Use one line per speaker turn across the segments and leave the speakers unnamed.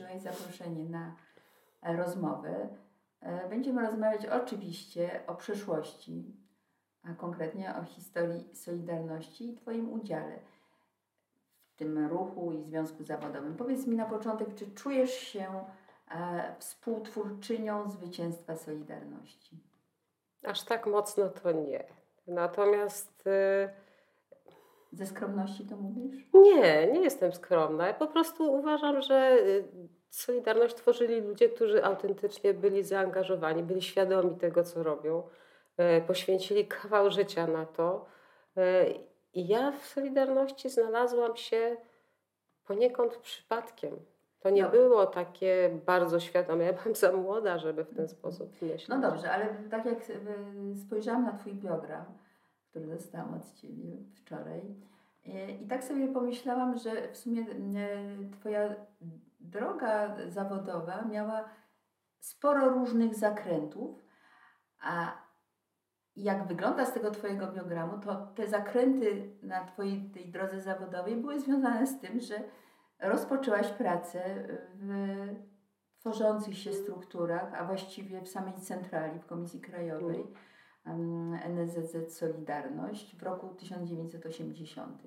przyjąłeś zaproszenie na e, rozmowę. E, będziemy rozmawiać oczywiście o przeszłości, a konkretnie o historii Solidarności i Twoim udziale w tym ruchu i związku zawodowym. Powiedz mi na początek, czy czujesz się e, współtwórczynią zwycięstwa Solidarności?
Aż tak mocno to nie. Natomiast. Y,
Ze skromności to mówisz?
Nie, nie jestem skromna. Ja po prostu uważam, że y, Solidarność tworzyli ludzie, którzy autentycznie byli zaangażowani, byli świadomi tego, co robią, y, poświęcili kawał życia na to. I ja w Solidarności znalazłam się poniekąd przypadkiem. To nie no. było takie bardzo świadome. Ja byłam za młoda, żeby w ten sposób myśleć.
No dobrze, ale tak jak spojrzałam na Twój biogram, który dostałam od Ciebie wczoraj, i tak sobie pomyślałam, że w sumie Twoja droga zawodowa miała sporo różnych zakrętów, a jak wygląda z tego Twojego biogramu, to te zakręty na Twojej tej drodze zawodowej były związane z tym, że rozpoczęłaś pracę w tworzących się strukturach, a właściwie w samej centrali, w Komisji Krajowej NSZZ Solidarność w roku 1980.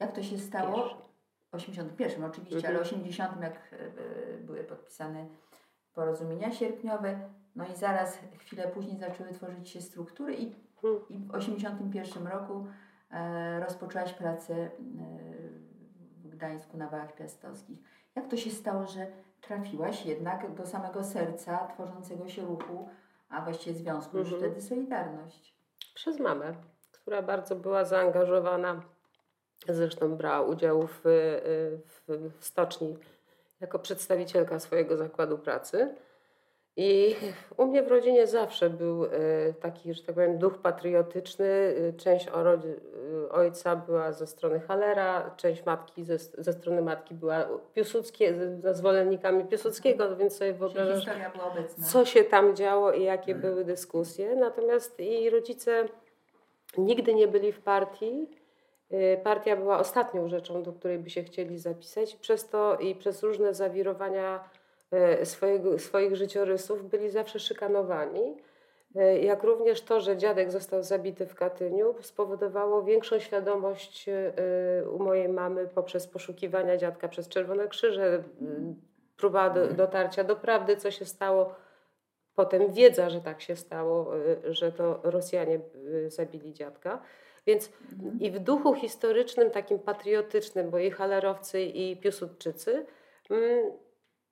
Jak to się stało? W 81 oczywiście, mhm. ale w 80 jak e, były podpisane porozumienia sierpniowe, no i zaraz chwilę później zaczęły tworzyć się struktury i, mhm. i w 81 roku e, rozpoczęłaś pracę e, Gdańsku na Wałach Piastowskich. Jak to się stało, że trafiłaś jednak do samego serca tworzącego się ruchu, a właściwie związku już mhm. wtedy Solidarność?
Przez mamę, która bardzo była zaangażowana, zresztą brała udział w, w, w stoczni jako przedstawicielka swojego zakładu pracy. I u mnie w rodzinie zawsze był e, taki, że tak powiem, duch patriotyczny. E, część e, ojca była ze strony Halera, część matki ze, ze strony matki była Piłsudskie, ze zwolennikami Piłsudskiego, więc sobie wyobrażasz, co się tam działo i jakie mhm. były dyskusje. Natomiast i rodzice nigdy nie byli w partii. Partia była ostatnią rzeczą, do której by się chcieli zapisać. Przez to i przez różne zawirowania swojego, swoich życiorysów byli zawsze szykanowani. E, jak również to, że dziadek został zabity w Katyniu, spowodowało większą świadomość e, u mojej mamy poprzez poszukiwania dziadka przez Czerwone Krzyże, próba do, dotarcia do prawdy, co się stało. Potem wiedza, że tak się stało, że to Rosjanie zabili dziadka. Więc i w duchu historycznym, takim patriotycznym, bo i halerowcy, i piłsudczycy,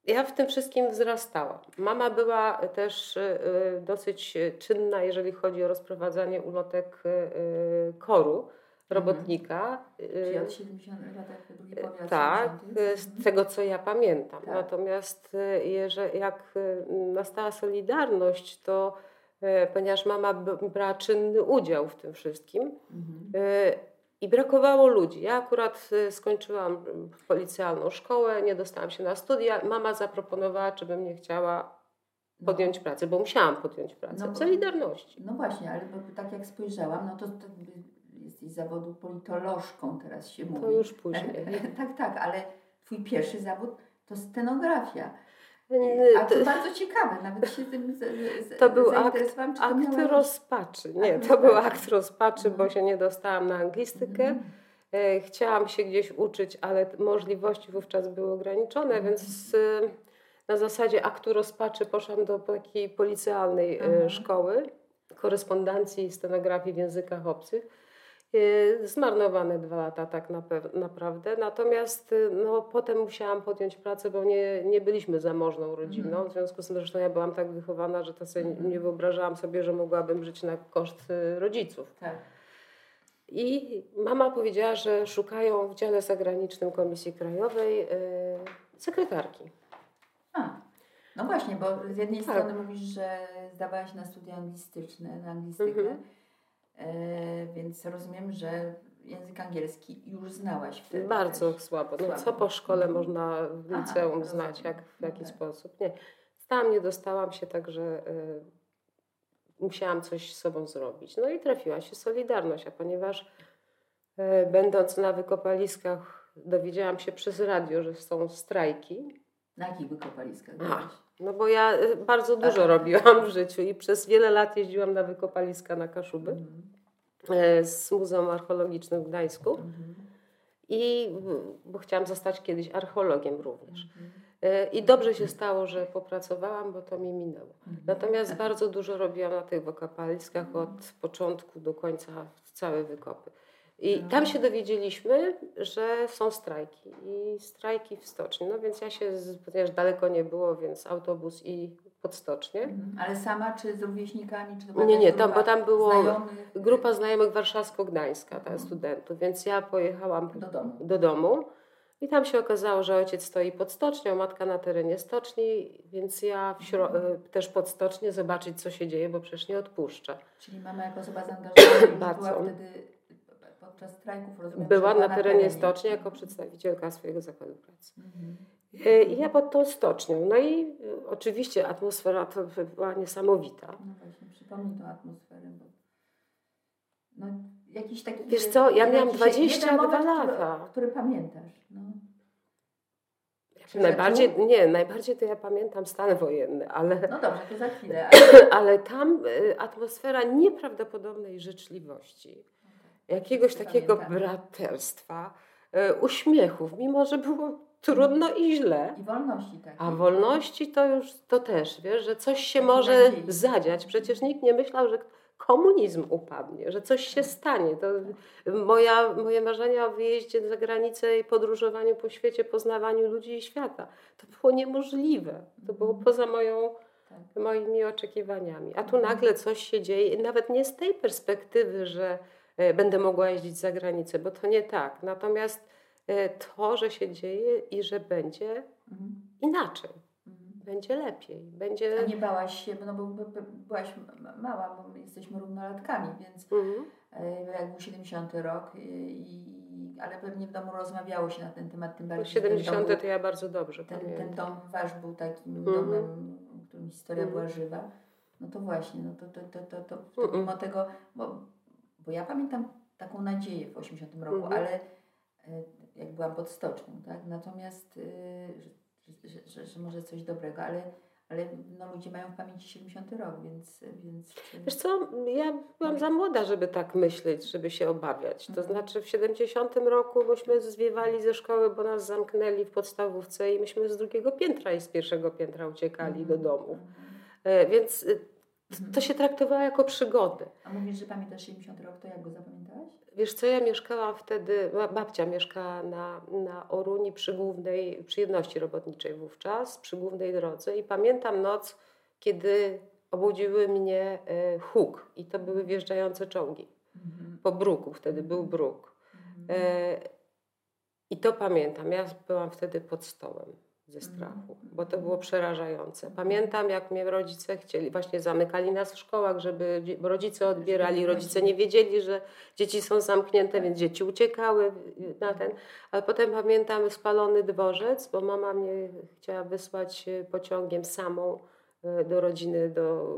ja w tym wszystkim wzrastałam. Mama była też y, y, dosyć czynna, jeżeli chodzi o rozprowadzanie ulotek y, koru robotnika.
Czyli od 70 lat
Tak, z tego co ja pamiętam. Tak. Natomiast jeżeli, jak nastała Solidarność, to ponieważ mama brała czynny udział w tym wszystkim, mhm. I brakowało ludzi. Ja akurat y, skończyłam policjalną szkołę, nie dostałam się na studia. Mama zaproponowała, czy bym nie chciała no. podjąć no. pracę, bo musiałam podjąć pracę no, w Solidarności.
No właśnie, ale tak jak spojrzałam, no to, to jesteś zawodu politolożką, teraz się mówi.
To już później.
tak, tak, ale twój pierwszy zawód to scenografia. A to bardzo ciekawe, nawet się tym z, z,
To był akt, akt rozpaczy. Nie, to był akt rozpaczy, bo się nie dostałam na anglistykę. Mhm. E, chciałam się gdzieś uczyć, ale możliwości wówczas były ograniczone, mhm. więc na zasadzie aktu rozpaczy poszłam do takiej policjalnej e, mhm. szkoły korespondencji i stenografii w językach obcych zmarnowane dwa lata tak naprawdę. Natomiast y, no, potem musiałam podjąć pracę, bo nie, nie byliśmy zamożną rodziną. Mhm. W związku z tym zresztą ja byłam tak wychowana, że to sobie mhm. nie wyobrażałam sobie, że mogłabym żyć na koszt y, rodziców. Tak. I mama powiedziała, że szukają w dziale zagranicznym Komisji Krajowej yy, sekretarki.
A, no właśnie, bo z jednej tak. strony mówisz, że zdawałaś na studia anglistyczne, na anglistykę. Mhm więc rozumiem, że język angielski już znałaś wtedy.
Bardzo słabo. No, Co po szkole mhm. można w liceum Aha, znać, jak, w jaki okay. sposób. Nie. Stałam, nie dostałam się, także y, musiałam coś z sobą zrobić. No i trafiła się Solidarność, a ponieważ y, będąc na wykopaliskach dowiedziałam się przez radio, że są strajki.
Na jakich wykopaliskach?
No bo ja y, bardzo dużo robiłam w życiu i przez wiele lat jeździłam na wykopaliska na Kaszuby
Mhm.
e, z Muzeum Archeologicznym w Gdańsku.
Mhm.
I mm, bo chciałam zostać kiedyś archeologiem również.
Mhm.
E, I dobrze się stało, że popracowałam, bo to mi minęło.
Mhm.
Natomiast bardzo dużo robiłam na tych wykopaliskach od początku do końca, całe wykopy. I
No.
tam się dowiedzieliśmy, że są strajki i strajki w stoczni. No więc ja się, ponieważ daleko nie było, więc autobus i pod stocznię.
Mhm. Ale sama czy z rówieśnikami? Czy to była
Nie, nie, tam, bo tam
znajomych?
grupa znajomych warszawsko-gdańska,
Mhm.
studentów, więc ja pojechałam
Do domu.
do domu i tam się okazało, że ojciec stoi pod stocznią, matka na terenie stoczni, więc ja
Mhm.
e, też pod stocznię zobaczyć, co się dzieje, bo przecież nie odpuszcza.
Czyli mama jako osoba zaangażowana była wtedy podczas strajków, rozumiem,
Była na terenie stoczni jako przedstawicielka swojego zakładu pracy.
Mhm.
E, I ja pod tą stocznią. No i e, oczywiście atmosfera to była niesamowita.
No właśnie, przypomnij tą atmosferę. Bo... No, jakiś taki...
Wiesz co, ja miałam
jakiś
22
jeden moment,
lata.
Który, który pamiętasz. No.
Najbardziej,
zaczął?
nie, najbardziej to ja pamiętam stan wojenny, ale,
no dobrze, to za chwilę. Ale...
ale tam e, atmosfera nieprawdopodobnej życzliwości, jakiegoś takiego
pamiętamy.
braterstwa, e, uśmiechów, mimo że było trudno i źle.
I wolności takie.
A wolności to już to też, wiesz, że coś się może
nadziei.
zadziać. Przecież nikt nie myślał, że komunizm upadnie, że coś się stanie. To moja, moje marzenia o wyjeździe za granicę i podróżowaniu po świecie, poznawaniu ludzi i świata, to było niemożliwe. To było poza moją,
Tak.
moimi oczekiwaniami. A tu nagle coś się dzieje, nawet nie z tej perspektywy, że będę mogła jeździć za granicę, bo to nie tak. Natomiast e, to, że się dzieje i że będzie
Mhm.
inaczej
Mhm.
będzie lepiej. Będzie.
A nie bałaś się, bo no, bo, byłaś mała, bo my jesteśmy równolatkami, więc
Mhm.
e, jak był 70 rok, e, i, ale pewnie w domu rozmawiało się na ten temat, tym bardziej, że ten
70
dom
to ja bardzo dobrze
ten, ten dom wasz był takim
Mhm.
domem, w którym historia
Mhm.
była żywa, no to właśnie, no to, to, to, to, to, mimo tego, bo, bo ja pamiętam taką nadzieję w 80 roku,
Mhm.
ale e, jak byłam pod stocznią, tak, natomiast, e, że, że, że, że może coś dobrego, ale, ale no, ludzie mają w pamięci 70 rok, więc, więc
Wiesz co, ja byłam za młoda, żeby tak myśleć, żeby się obawiać. To
Mhm.
znaczy w 70 roku myśmy zwiewali ze szkoły, bo nas zamknęli w podstawówce i myśmy z drugiego piętra i z pierwszego piętra uciekali do domów. E, Więc y,
Mhm.
To się traktowało jako przygodę.
A mówisz, że pamiętasz 70 rok, to jak go zapamiętałaś?
Wiesz co, ja mieszkałam wtedy, ba- babcia mieszkała na, na Oruni przy głównej, przy jedności robotniczej wówczas, przy głównej drodze i pamiętam noc, kiedy obudziły mnie e, huk i to były wjeżdżające czołgi
Mhm.
po bruku, wtedy był bruk.
Mhm.
E, I to pamiętam, ja byłam wtedy pod stołem ze strachu,
Mhm.
bo to było przerażające. Pamiętam, jak mnie rodzice chcieli, właśnie zamykali nas w szkołach, żeby rodzice odbierali, rodzice nie wiedzieli, że dzieci są zamknięte, więc dzieci uciekały na ten. Ale potem pamiętam spalony dworzec, bo mama mnie chciała wysłać e, pociągiem samą e, do rodziny, do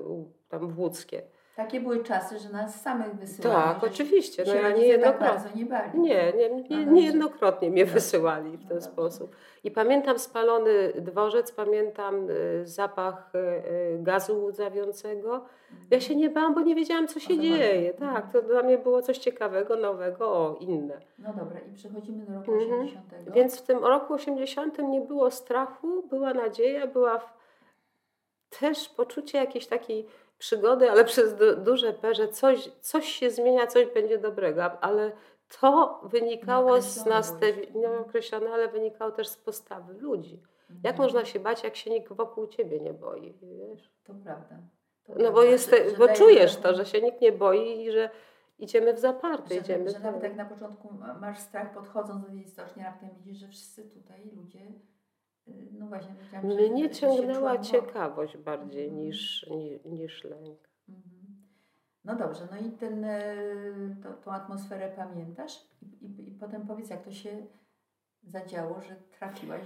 tam w Łódzkie.
Takie były czasy, że nas samych wysyłali.
Tak, oczywiście. No ja
rodzice
nie
tak bardzo nie bali.
Nie, nie,
Aha.
niejednokrotnie mnie
No.
wysyłali w
No
ten sposób. I pamiętam spalony dworzec, pamiętam y, zapach y, y, gazu łzawiącego. Ja się nie bałam, bo nie wiedziałam, co się dzieje.
chodzi.
Tak, to dla mnie było coś ciekawego, nowego, o, inne.
No dobra, i przechodzimy do roku
Mhm.
80.
Więc w tym roku 80 nie było strachu, była nadzieja, była też poczucie jakiejś takiej przygody, ale przez du- duże P, że coś, coś się zmienia, coś będzie dobrego, ale to wynikało z nastawienia, nieokreślone, ale wynikało też z postawy ludzi. Jak
Mhm.
można się bać, jak się nikt wokół ciebie nie boi, wiesz?
To prawda. To
No
prawda,
bo, jest,
że- że
bo czujesz to, że się nikt nie boi i że idziemy w zaparte,
że,
idziemy
że nawet jak na początku masz strach podchodząc do tej stoczni, raptem widzisz, że wszyscy tutaj ludzie, no właśnie, że-
Mnie ciągnęła ciekawość bardziej
Mhm.
niż, ni, niż lęk.
Mhm. No dobrze, no i ten, y, to, tą atmosferę pamiętasz I, i, i potem powiedz, jak to się zadziało, że trafiłaś.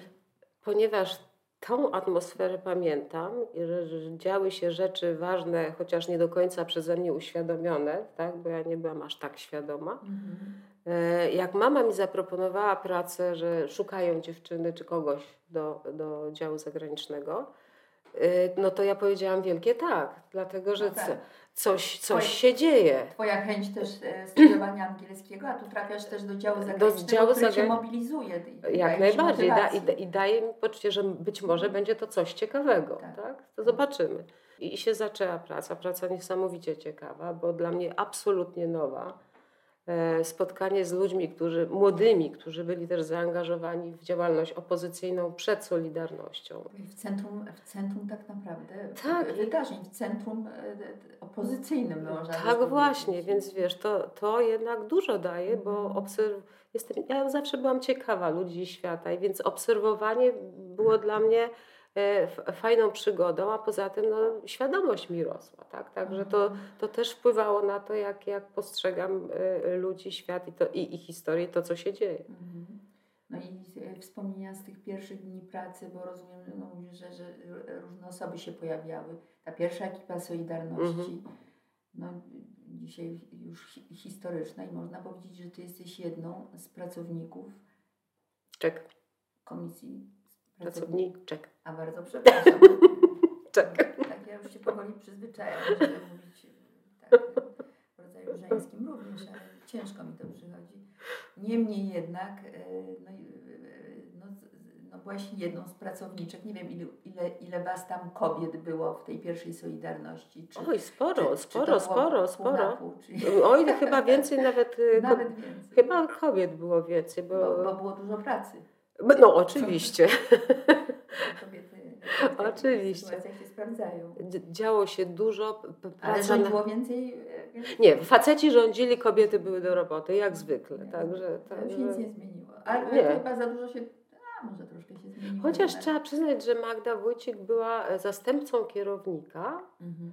Ponieważ tą atmosferę pamiętam, że, że działy się rzeczy ważne, chociaż nie do końca przeze mnie uświadomione, tak? bo ja nie byłam aż tak świadoma. Mhm. E, jak mama mi zaproponowała pracę, że szukają dziewczyny czy kogoś do, do działu zagranicznego, e, no to ja powiedziałam wielkie tak, dlatego że no tak. coś, coś się dzieje.
Twoja chęć też e, studiowania angielskiego, a tu trafiasz też do działu zagranicznego, do działu który zagra... mobilizuje.
Jak najbardziej da, i, i, daje mi poczucie, że być może mhm. będzie to coś ciekawego. Tak. tak? To zobaczymy. I się zaczęła praca, praca niesamowicie ciekawa, bo dla mnie absolutnie nowa E, spotkanie z ludźmi, którzy, młodymi, którzy byli też zaangażowani w działalność opozycyjną przed Solidarnością.
W centrum, w centrum tak naprawdę tak. wydarzeń, w centrum e, opozycyjnym można
Tak właśnie, więc wiesz, to, to jednak dużo daje, bo mhm. obserw... Jestem, ja zawsze byłam ciekawa ludzi świata, i więc obserwowanie było dla mnie E, fajną przygodą, a poza tym no, świadomość mi rosła. Tak? Także to, mhm. to też wpływało na to, jak, jak postrzegam e, ludzi, świat i, to, i, i historię, to co się dzieje. Mhm.
No i e, wspomnienia z tych pierwszych dni pracy, bo rozumiem, no mówisz, że, że różne osoby się pojawiały. Ta pierwsza ekipa Solidarności, mhm. no dzisiaj już historyczna i można powiedzieć, że Ty jesteś jedną z pracowników
Czek.
Komisji
Pracowniczek.
A bardzo przepraszam. Tak, ja już się powoli przyzwyczajam, żeby mówić tak, w rodzaju żeńskim również, ale ciężko mi to przychodzi. Niemniej jednak, e, no, no, no byłaś jedną z pracowniczek. Nie wiem, ile, ile, ile was tam kobiet było w tej pierwszej Solidarności.
Czy, Oj, sporo, czy, sporo, czy sporo, sporo. Pół, czy... Oj, chyba więcej nawet.
E, nawet więcej.
Chyba kobiet było więcej. Bo,
bo, bo było dużo pracy.
No oczywiście. Oczywiście.
się sprawdzają.
Działo się dużo.
Ale rządziło więcej,
e, więcej? Nie, faceci rządzili, kobiety były do roboty, jak zwykle. Nie, także,
to już nic nie zmieniło. Ale nie. chyba za dużo się a może troszkę się zmieniło.
Chociaż trzeba przyznać, że Magda Wójcik była e, zastępcą kierownika mhm.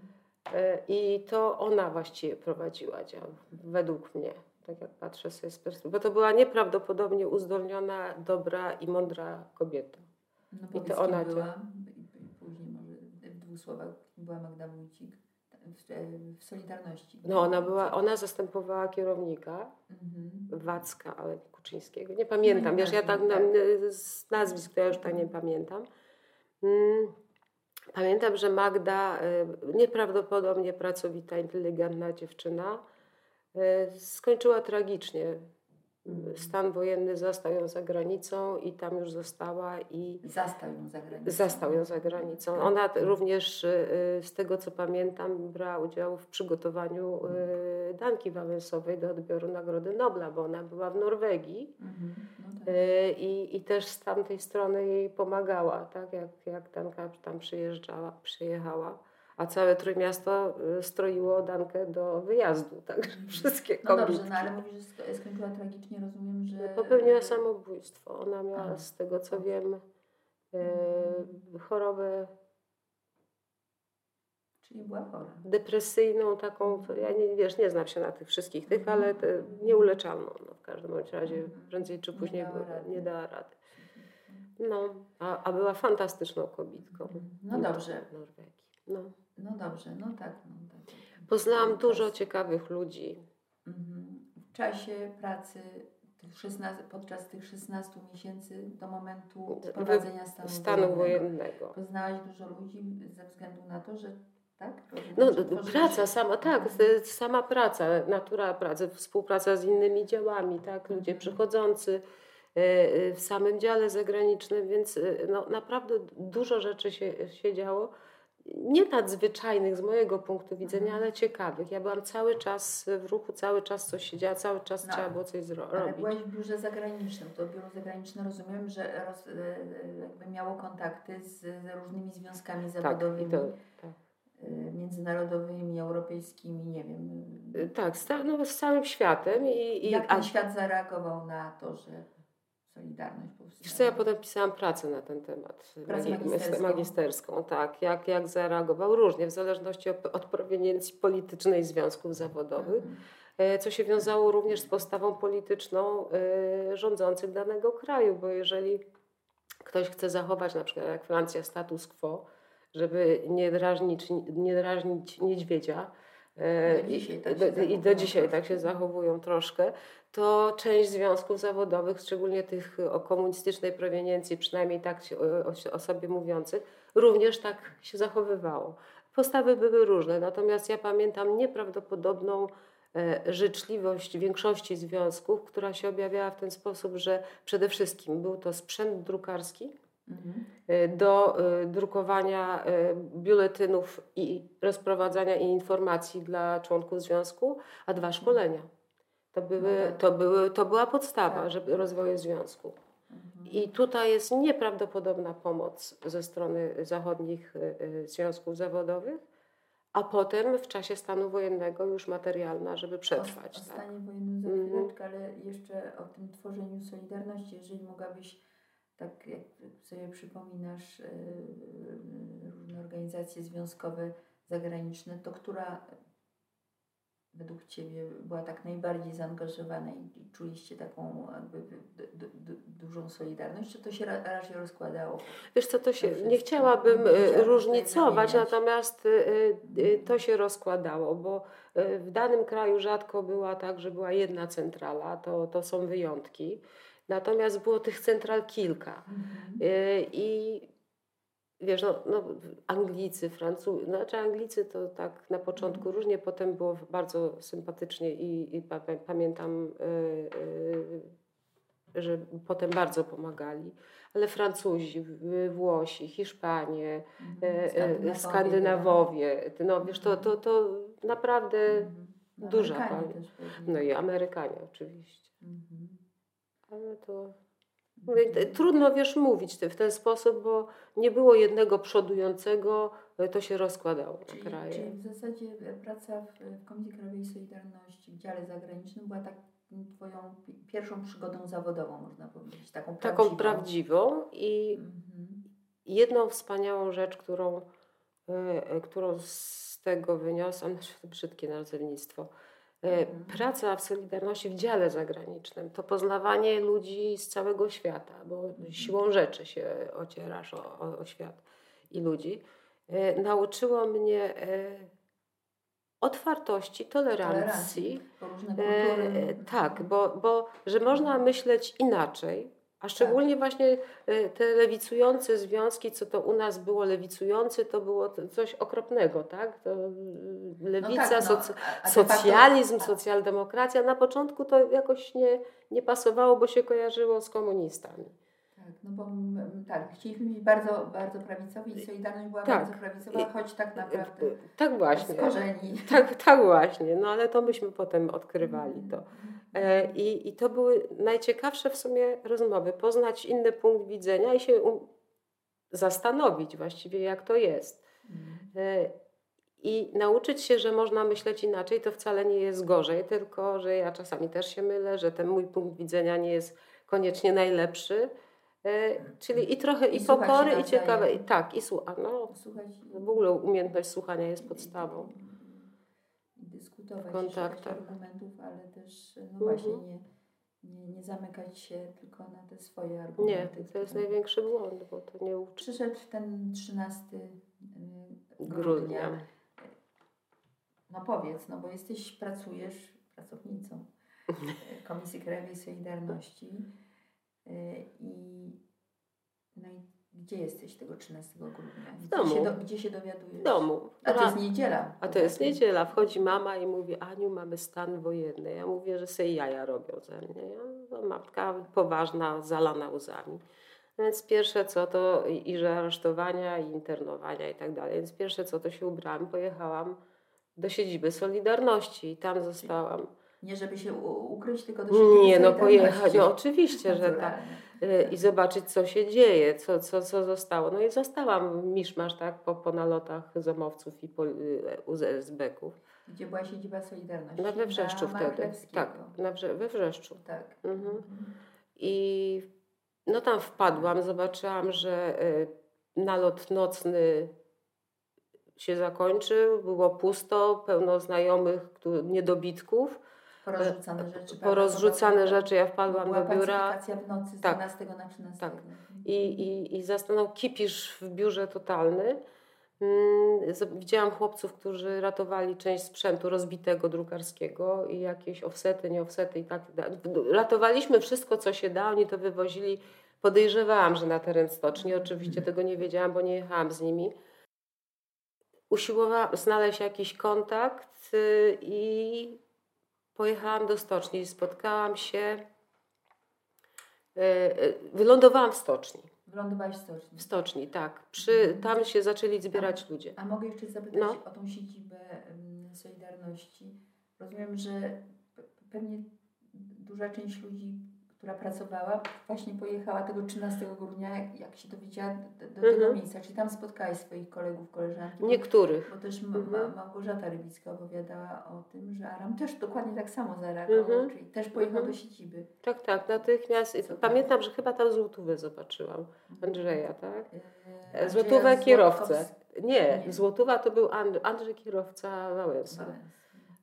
E, i to ona właściwie prowadziła dział, według mnie tak jak patrzę sobie z perspektywy, bo to była nieprawdopodobnie uzdolniona, dobra i mądra kobieta.
No I to ona była, dwóch słowach, była Magda Wójcik w, w Solidarności.
No ona była, ona zastępowała kierownika mhm. Wacka, ale Kuczyńskiego. Nie pamiętam, no, wiesz, ja tak, tak. z nazwisk to ja już tak nie pamiętam. Mm. Pamiętam, że Magda, y, nieprawdopodobnie pracowita, inteligentna dziewczyna, E, skończyła tragicznie. Stan wojenny zastał ją za granicą i tam już została i...
Zastał ją za granicą.
Zastał ją za granicą. Tak. Ona również, e, z tego co pamiętam, brała udział w przygotowaniu e, Danki Wałęsowej do odbioru Nagrody Nobla, bo ona była w Norwegii mhm. no tak. i, i też z tamtej strony jej pomagała, tak? jak, jak Danka tam przyjeżdżała, przyjechała a całe Trójmiasto y, stroiło Dankę do wyjazdu, także mhm. wszystkie
kobiety. No dobrze, no ale mówisz, że skończyła tragicznie, rozumiem, że...
Popełniła samobójstwo. Ona miała, a. z tego co wiem, e, chorobę...
Czyli była chora.
Depresyjną, taką, ja nie, wiesz, nie znam się na tych wszystkich tych, ale te, nieuleczalną. No, w każdym bądź razie mhm. prędzej czy później nie dała rady. Nie dała rady. No, a, a była fantastyczną kobietką.
No dobrze.
Norwegii. No.
No dobrze, no tak. No, tak.
Poznałam dużo ciekawych ludzi.
Mhm. W czasie pracy tych 16, podczas tych 16 miesięcy do momentu wprowadzenia stanu,
stanu wojennego.
Poznałaś dużo ludzi ze względu na to, że tak?
No, praca sama, tak, mhm. sama praca, natura pracy, współpraca z innymi działami, tak, ludzie mhm. przychodzący e, e, w samym dziale zagranicznym, więc e, no, naprawdę dużo rzeczy się, się działo nie nadzwyczajnych z mojego punktu widzenia, mhm. ale ciekawych. Ja byłam cały czas w ruchu, cały czas coś się działo, cały czas no, trzeba było coś zrobić. Ale
byłaś w biurze zagranicznym. To biuro zagraniczne rozumiem, że roz, e, jakby miało kontakty z, różnymi związkami zawodowymi. Tak, to, tak. Międzynarodowymi, europejskimi, nie wiem.
E, tak, z, no, z całym światem. I,
i Jak ten a... świat zareagował na to, że Solidarność
Wiesz co, ja potem pisałam pracę na ten temat.
Pracę magisterską.
magisterską. tak. Jak, jak zareagował różnie, w zależności od, od proweniencji politycznej związków zawodowych, mhm. co się wiązało również z postawą polityczną y, rządzących danego kraju, bo jeżeli ktoś chce zachować na przykład jak Francja status quo, żeby nie drażnić, nie drażnić niedźwiedzia,
e, do dzisiaj tak
do, i do dzisiaj tak się zachowują troszkę, to część związków zawodowych, szczególnie tych o komunistycznej proweniencji, przynajmniej tak o, o sobie mówiących, również tak się zachowywało. Postawy były różne, natomiast ja pamiętam nieprawdopodobną e, życzliwość większości związków, która się objawiała w ten sposób, że przede wszystkim był to sprzęt drukarski mhm. E, do e, drukowania biuletynów i rozprowadzania informacji dla członków związku, a dwa szkolenia. To, były, no tak. to, były, to była podstawa tak. żeby rozwoju związku. I tutaj jest nieprawdopodobna pomoc ze strony zachodnich y, y, związków zawodowych, a potem w czasie stanu wojennego już materialna, żeby przetrwać.
O, o tak. stanie wojennym za mhm. chwileczkę, ale jeszcze o tym tworzeniu Solidarności, jeżeli mogłabyś, tak jak sobie przypominasz, y, różne organizacje związkowe zagraniczne, to która według Ciebie była tak najbardziej zaangażowana i, czuliście taką jakby dużą solidarność, czy to się raczej rozkładało?
Wiesz co, to się, nie chciałabym e, różnicować, natomiast to się rozkładało, bo w danym kraju rzadko była tak, że była jedna centrala, to, to są wyjątki. Natomiast było tych central kilka. Mhm. I wiesz, no, no Anglicy, Francuzi, znaczy Anglicy to tak na początku mhm. różnie, potem było bardzo sympatycznie i, i pamiętam, yy, yy, że potem bardzo pomagali, ale Francuzi, Włosi, Hiszpanie, yy, Skandynawowie, no wiesz, to, to, to naprawdę mhm. duża pani. No i Amerykanie oczywiście. Mhm. Ale to... Trudno wiesz mówić w ten sposób, bo nie było jednego przodującego, to się rozkładało
czyli, na kraje. Czyli w zasadzie praca w, w Komisji Krajowej Solidarności w dziale zagranicznym była tak Twoją pierwszą przygodą zawodową, można powiedzieć. Taką
prawdziwą, taką prawdziwą i mhm. jedną wspaniałą rzecz, którą, y, którą z tego wyniosłam, brzydkie nazewnictwo, E, praca w Solidarności w dziale zagranicznym to poznawanie ludzi z całego świata, bo siłą rzeczy się ocierasz o, o, o świat i ludzi. E, nauczyło mnie e, otwartości, tolerancji.
tolerancji
tak, bo, bo że można myśleć inaczej, a szczególnie tak. właśnie y, te lewicujące związki, co to u nas było lewicujący, to było coś okropnego, tak? To y, lewica, no tak, no. soc socjalizm, socjaldemokracja. Na początku to jakoś nie, nie pasowało, bo się kojarzyło z komunistami.
Tak, no bo tak, chcieliśmy być bardzo, bardzo prawicowi i Solidarność była tak. bardzo prawicowa, choć tak naprawdę
tak właśnie.
z korzeni.
Tak, tak właśnie, no ale to myśmy potem odkrywali to. E, I, I to były najciekawsze w sumie rozmowy, poznać inny punkt widzenia i się zastanowić właściwie, jak to jest. Mm. I nauczyć się, że można myśleć inaczej, to wcale nie jest gorzej, tylko że ja czasami też się mylę, że ten mój punkt widzenia nie jest koniecznie najlepszy. E, czyli i trochę i, i pokory, i ciekawe. I, tak, i słucha. No. W ogóle umiejętność słuchania jest podstawą
dyskutować, kontaktach. argumentów, ale też no mhm. właśnie nie, nie, nie zamykać się tylko na te swoje argumenty.
Nie, to jest największy błąd, bo to nie uczy.
Przyszedł ten 13 y, grudnia. grudnia. No powiedz, no bo jesteś, pracujesz pracownicą Komisji Krajowej Solidarności y, gdzie jesteś tego 13 grudnia?
W domu.
Gdzie się, do, gdzie się dowiadujesz?
W domu.
A to jest niedziela.
A to jest niedziela. Wchodzi mama i mówi, Aniu, mamy stan wojenny. Ja mówię, że sobie jaja robią ze mnie. Ja, no, matka poważna, zalana łzami. Więc pierwsze co to i, i że aresztowania, i internowania i tak dalej. Więc pierwsze co to się ubrałam, pojechałam do siedziby Solidarności i tam zostałam.
Nie żeby się ukryć, tylko do siedziby
Nie, no pojechać, no oczywiście, że tak. Y, i zobaczyć, co się dzieje, co, co, co zostało. No i zostałam miszmasz, tak, po, po nalotach zamowców i po, UZSB-ków.
Gdzie była siedziba Solidarności?
Na we Wrzeszczu
na
wtedy. Tak, na Wrze we Wrzeszczu.
Tak. Mhm. Mhm.
I no tam wpadłam, zobaczyłam, że y, nalot nocny się zakończył, było pusto, pełno znajomych, niedobitków
Porozrzucane rzeczy.
Porozrzucane rzeczy. Ja wpadłam
Była
do biura.
w nocy z tak, 12 na 13.
Tak. i, i, i zastanął kipisz w biurze totalny. Mm, widziałam chłopców, którzy ratowali część sprzętu rozbitego drukarskiego i jakieś offsety, nie offsety i tak dalej. Ratowaliśmy wszystko, co się da, oni to wywozili. Podejrzewałam, że na teren stoczni. Oczywiście tego nie wiedziałam, bo nie jechałam z nimi. Usiłowałam znaleźć jakiś kontakt y, i pojechałam do stoczni. Spotkałam się, y, y, wylądowałam w stoczni
Wylądowałaś w stoczni.
W stoczni, tak. Przy, tam się zaczęli zbierać
a,
ludzie.
A mogę jeszcze zapytać no. o tą siedzibę Solidarności. Rozumiem, że pewnie duża część ludzi która pracowała, właśnie pojechała tego 13 grudnia, jak się dowiedziała, do, do tego mhm. miejsca. Czyli tam spotkałaś swoich kolegów, koleżanki.
Niektórych.
Bo, bo też mhm. Małgorzata Rybicka opowiadała o tym, że Aram też dokładnie tak samo zareagował, mhm. czyli też pojechał mhm. do siedziby.
Tak, tak, natychmiast. Pamiętam, że chyba tam złotówę zobaczyłam. Andrzeja, tak? E, Złotówę kierowcę. Nie, nie, Złotówa to był Andrzej kierowca Wałęsa. Wałęsa.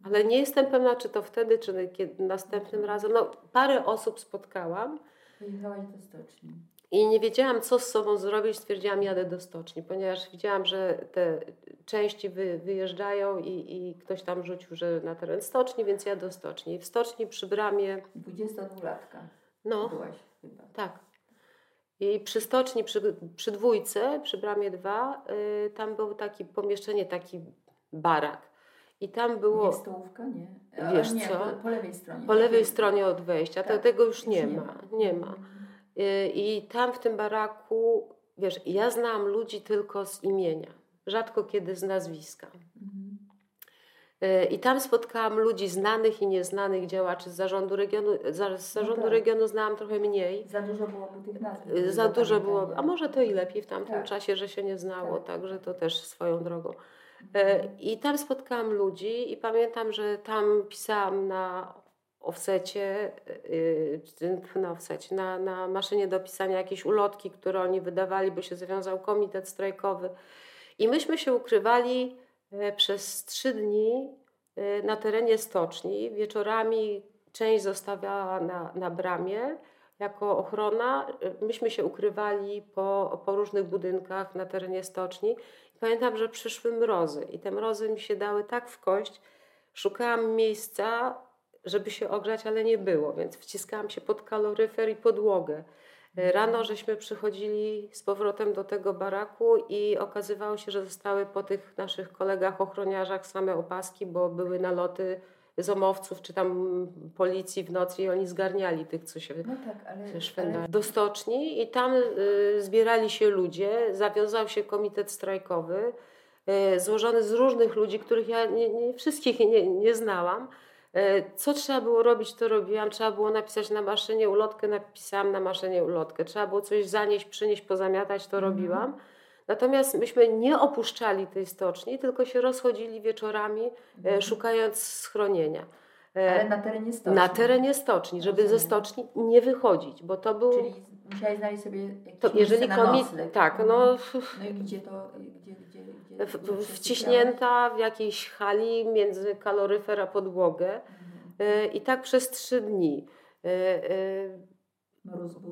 Ale nie jestem pewna, czy to wtedy, czy kiedy, następnym razem. No, parę osób spotkałam.
Pojechałaś do stoczni.
I nie wiedziałam, co z sobą zrobić. Stwierdziłam, jadę do stoczni, ponieważ widziałam, że te części wy, wyjeżdżają i, i ktoś tam rzucił, że na teren stoczni, więc ja do stoczni. W stoczni przy bramie.
22-latka. No. Byłaś chyba.
Tak. I przy stoczni, przy, przy dwójce, przy bramie 2, y, tam było takie pomieszczenie, taki barak. I tam było.
Nie stołówka, nie.
Wiesz
nie,
co?
Po, po, lewej stronie.
Po lewej stronie od wejścia. Tak, tego już nie, nie ma. Nie ma. Y, I tam w tym baraku, wiesz, ja znam ludzi tylko z imienia. Rzadko kiedy z nazwiska. Mhm. Y, I tam spotkałam ludzi znanych i nieznanych działaczy z zarządu regionu. Z zarządu no tak. regionu znałam trochę mniej.
Za dużo było tych nazw.
Za dużo było, a może to i lepiej w tamtym tak. czasie, że się nie znało, tak. także to też swoją drogą. E, I tam spotkałam ludzi i pamiętam, że tam pisałam na offsecie, e, na offsecie, na, na maszynie do pisania jakieś ulotki, które oni wydawali, bo się zawiązał komitet strajkowy. I myśmy się ukrywali e, przez trzy dni na terenie stoczni. Wieczorami część zostawiała na, na bramie jako ochrona. Myśmy się ukrywali po, po różnych budynkach na terenie stoczni Pamiętam, że przyszły mrozy i te mrozy mi się dały tak w kość. Szukałam miejsca, żeby się ogrzać, ale nie było, więc wciskałam się pod kaloryfer i podłogę. Rano żeśmy przychodzili z powrotem do tego baraku i okazywało się, że zostały po tych naszych kolegach ochroniarzach same opaski, bo były naloty zomowców czy tam policji w nocy i oni zgarniali tych, co się
no tak, ale, ale...
do stoczni i tam y, zbierali się ludzie, zawiązał się komitet strajkowy y, złożony z różnych ludzi, których ja nie, nie wszystkich nie, nie znałam. Y, co trzeba było robić, to robiłam. Trzeba było napisać na maszynie ulotkę, napisałam na maszynie ulotkę. Trzeba było coś zanieść, przynieść, pozamiatać, to mm -hmm. robiłam. Natomiast myśmy nie opuszczali tej stoczni, tylko się rozchodzili wieczorami, e, mhm. szukając schronienia.
E, Ale na terenie stoczni?
Na terenie stoczni, żeby ze stoczni nie wychodzić, bo to był...
Czyli musiałeś znaleźć sobie jakieś to, jeżeli na.
Tak, no...
Mhm. No i gdzie to... Gdzie, gdzie, gdzie,
w, wciśnięta w jakiejś hali między kaloryfer a podłogę mhm. E, i tak przez trzy dni.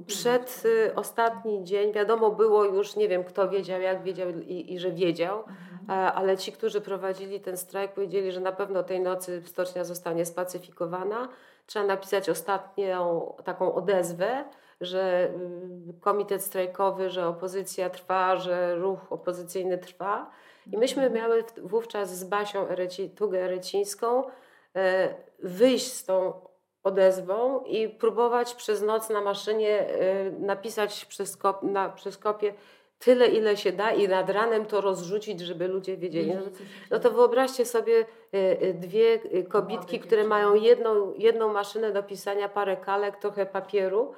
Przed y, ostatni dzień wiadomo było już, nie wiem kto wiedział, jak wiedział i, i że wiedział, mhm. ale ci, którzy prowadzili ten strajk, powiedzieli, że na pewno tej nocy stocznia zostanie spacyfikowana. Trzeba napisać ostatnią taką odezwę, że y, komitet strajkowy, że opozycja trwa, że ruch opozycyjny trwa. I myśmy mhm. miały wówczas z Basią Ereci, Tugę Erecińską e, wyjść z tą odezwą i próbować przez noc na maszynie y, napisać przez, kop, na, przez kopię tyle, ile się da i nad ranem to rozrzucić, żeby ludzie wiedzieli. No, no to wyobraźcie sobie y, y, dwie kobitki, które mają jedną, jedną maszynę do pisania, parę kalek, trochę papieru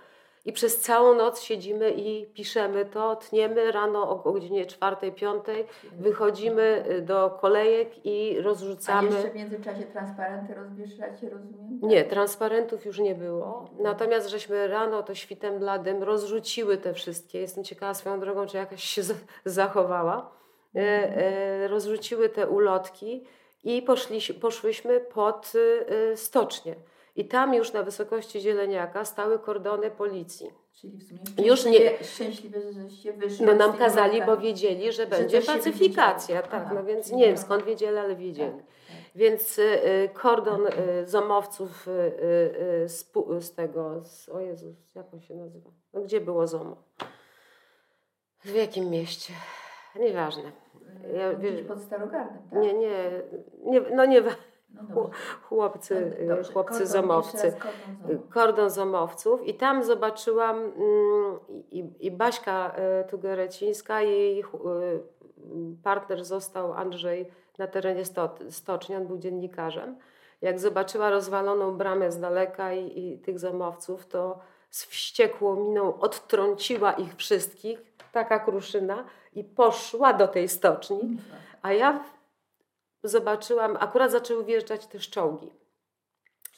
i przez całą noc siedzimy i piszemy to, tniemy rano o godzinie czwartej, piątej, wychodzimy y, do kolejek i rozrzucamy. A
jeszcze w międzyczasie transparenty rozwieszacie, rozumiem?
Nie, transparentów już nie było. Natomiast żeśmy rano to świtem bladym rozrzuciły te wszystkie. Jestem ciekawa swoją drogą, czy jakaś się zachowała. E, rozrzuciły te ulotki i poszli, poszłyśmy pod y, y, stocznię. I tam już na wysokości Zieleniaka stały kordony policji.
Czyli w sumie
Już nie-
szczęśliwie, szczęśliwie żeście wyszły
No nam kazali, bo wiedzieli, że będzie
to się
pacyfikacja. Tak,
Aha,
no więc nie wiem
to-
skąd wiedzieli, ale wiedzieli.
Tak, tak.
Więc y, y, kordon y, zomowców y, y, y, z, z tego, z, o Jezus, jak on się nazywa? No gdzie było ZOMO? W jakim mieście? Nieważne. Ja
Ja,
wie-
pod Starogardem, tak?
Nie, nie, nie no nie,
No
chłopcy, y,
No dobrze.
chłopcy
Kordon, kordon zomów.
kordon zomowców i tam zobaczyłam mm, i, i Baśka y, Tugerecińska, jej y, partner został Andrzej na terenie sto, stoczni, on był dziennikarzem. Jak zobaczyła rozwaloną bramę z daleka i, i tych zomowców, to z wściekłą miną odtrąciła ich wszystkich, taka kruszyna, i poszła do tej stoczni. A ja zobaczyłam, akurat zaczęły wjeżdżać też czołgi.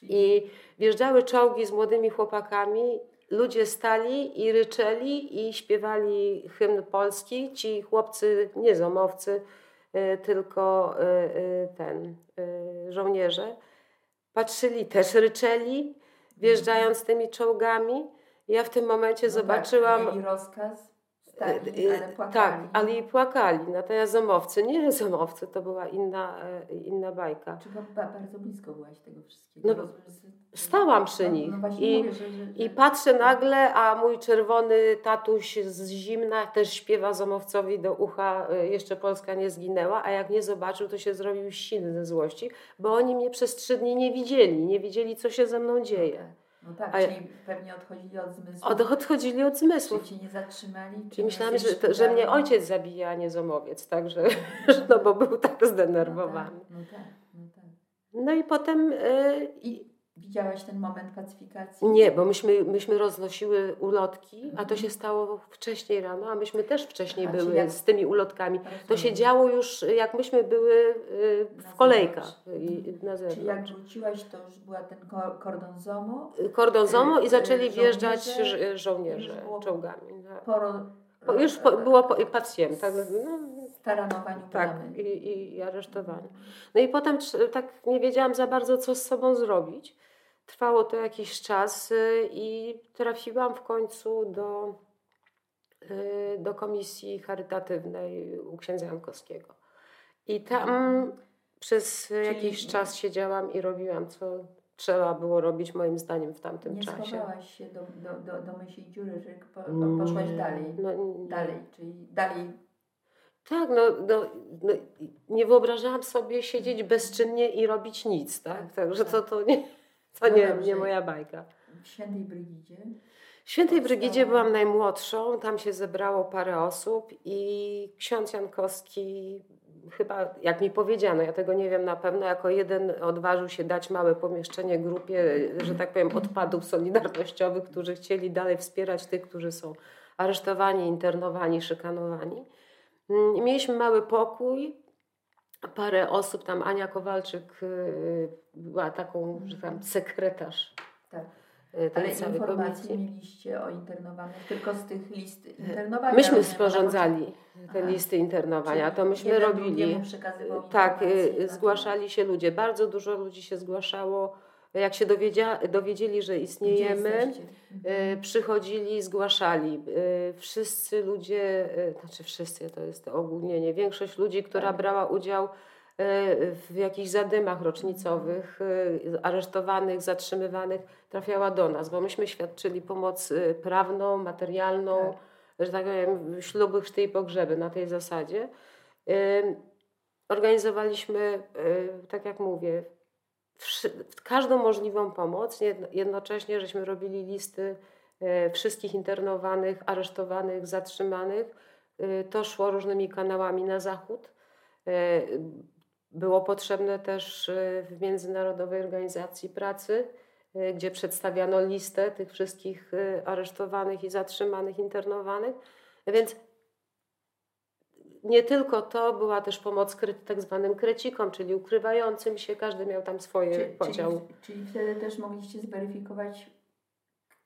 I wjeżdżały czołgi z młodymi chłopakami. Ludzie stali i ryczeli i śpiewali hymn polski. Ci chłopcy, nie zomowcy, y, tylko y, y, ten, żołnierze. Patrzyli, też ryczeli, wjeżdżając tymi czołgami. Ja w tym momencie
no
zobaczyłam.
Tak, rozkaz, stali,
Y,
ale płakali.
Tak, ale i płakali. Natomiast zomowcy, nie zomowcy, to była inna, e, inna bajka.
Czy ba- ba- bardzo blisko byłaś tego wszystkiego?
No, stałam przy
no,
nich
No właśnie
i-
mówię, że, że,
I patrzę nagle, a mój czerwony tatuś z zimna też śpiewa zomowcowi do ucha, y, jeszcze Polska nie zginęła, a jak nie zobaczył, to się zrobił silny ze złości, bo oni mnie przez trzy dni nie widzieli, nie wiedzieli, co się ze mną dzieje.
No tak,
A ja-
czyli pewnie odchodzili od zmysłu.
Od, odchodzili od
Czy
zmysłów.
cię nie zatrzymali? Czy
I myślałam, że, to, że mnie ojciec zabija, a nie zomowiec, także, no bo był tak zdenerwowany.
No tak, no tak, no tak.
No i potem... y,
widziałaś ten moment pacyfikacji?
Nie, bo myśmy, myśmy roznosiły ulotki, a to się stało wcześniej rano, a myśmy też wcześniej
A,
były
jak-
z tymi ulotkami. To się
Rozumiem.
działo już, jak myśmy były y, w kolejkach
zewnątrz.
i- na
Czyli jak
zewnątrz.
wróciłaś, to już była ten ko- kordon ZOMO,
Kordon ZOMO i
y,
zaczęli
żołnierze,
wjeżdżać żołnierze
było-
czołgami. No.
poro...
Po, już po, było po, pacjent, tak, no,
Taranowaniu
tak i, i, i aresztowaniu. No i potem tak nie wiedziałam za bardzo, co z sobą zrobić. Trwało to jakiś czas y, i trafiłam w końcu do, y, do komisji charytatywnej u księdza Jankowskiego. I tam przez jakiś czas siedziałam i robiłam, co trzeba było robić moim zdaniem w tamtym
Nie
czasie.
schowałaś się do, do, do, do myśli dziury, że po, po, poszłaś
Nie,
dalej.
No, nie.
Dalej, czyli dalej.
Tak, no, no, no, nie wyobrażałam sobie siedzieć bezczynnie i robić nic, tak?
Tak,
Także
tak.
to, to, nie, to nie, nie moja bajka.
W Świętej Brygidzie.
W Świętej. Brygidzie byłam najmłodszą, tam się zebrało parę osób i ksiądz Jankowski chyba, jak mi powiedziano, ja tego nie wiem na pewno, jako jeden odważył się dać małe pomieszczenie grupie, że tak powiem, odpadów solidarnościowych, którzy chcieli dalej wspierać tych, którzy są aresztowani, internowani, szykanowani. Mm, i Mieliśmy mały pokój, parę osób, tam Ania Kowalczyk y, była taką, że tam sekretarz
Tak.
y,
Ale informacje mieliście o internowanych tylko z tych list internowania.
Myśmy sporządzali te
Aha.
listy internowania,
Czyli
to myśmy robili. Tak, y, zgłaszali się ludzie. Bardzo dużo ludzi się zgłaszało. Jak się dowiedzieli, że istniejemy,
jesteście?
y, przychodzili, zgłaszali. Y, Wszyscy ludzie, y, znaczy wszyscy, to jest to ogólnienie, większość ludzi, która
Tak.
brała udział w jakichś zadymach rocznicowych, y, aresztowanych, zatrzymywanych, trafiała do nas, bo myśmy świadczyli pomoc prawną, materialną,
Tak.
że tak powiem, śluby, chrzty i pogrzeby na tej zasadzie. Organizowaliśmy, tak jak mówię, każdą możliwą pomoc. Jedno- Jednocześnie żeśmy robili listy y, wszystkich internowanych, aresztowanych, zatrzymanych. Y, To szło różnymi kanałami na zachód. Y, Było potrzebne też w Międzynarodowej Organizacji Pracy, gdzie przedstawiano listę tych wszystkich aresztowanych i zatrzymanych, internowanych. Więc nie tylko to, była też pomoc kre, tak zwanym krecikom, czyli ukrywającym się, każdy miał tam swoje
Czy,
podział.
czyli, czyli wtedy też mogliście zweryfikować,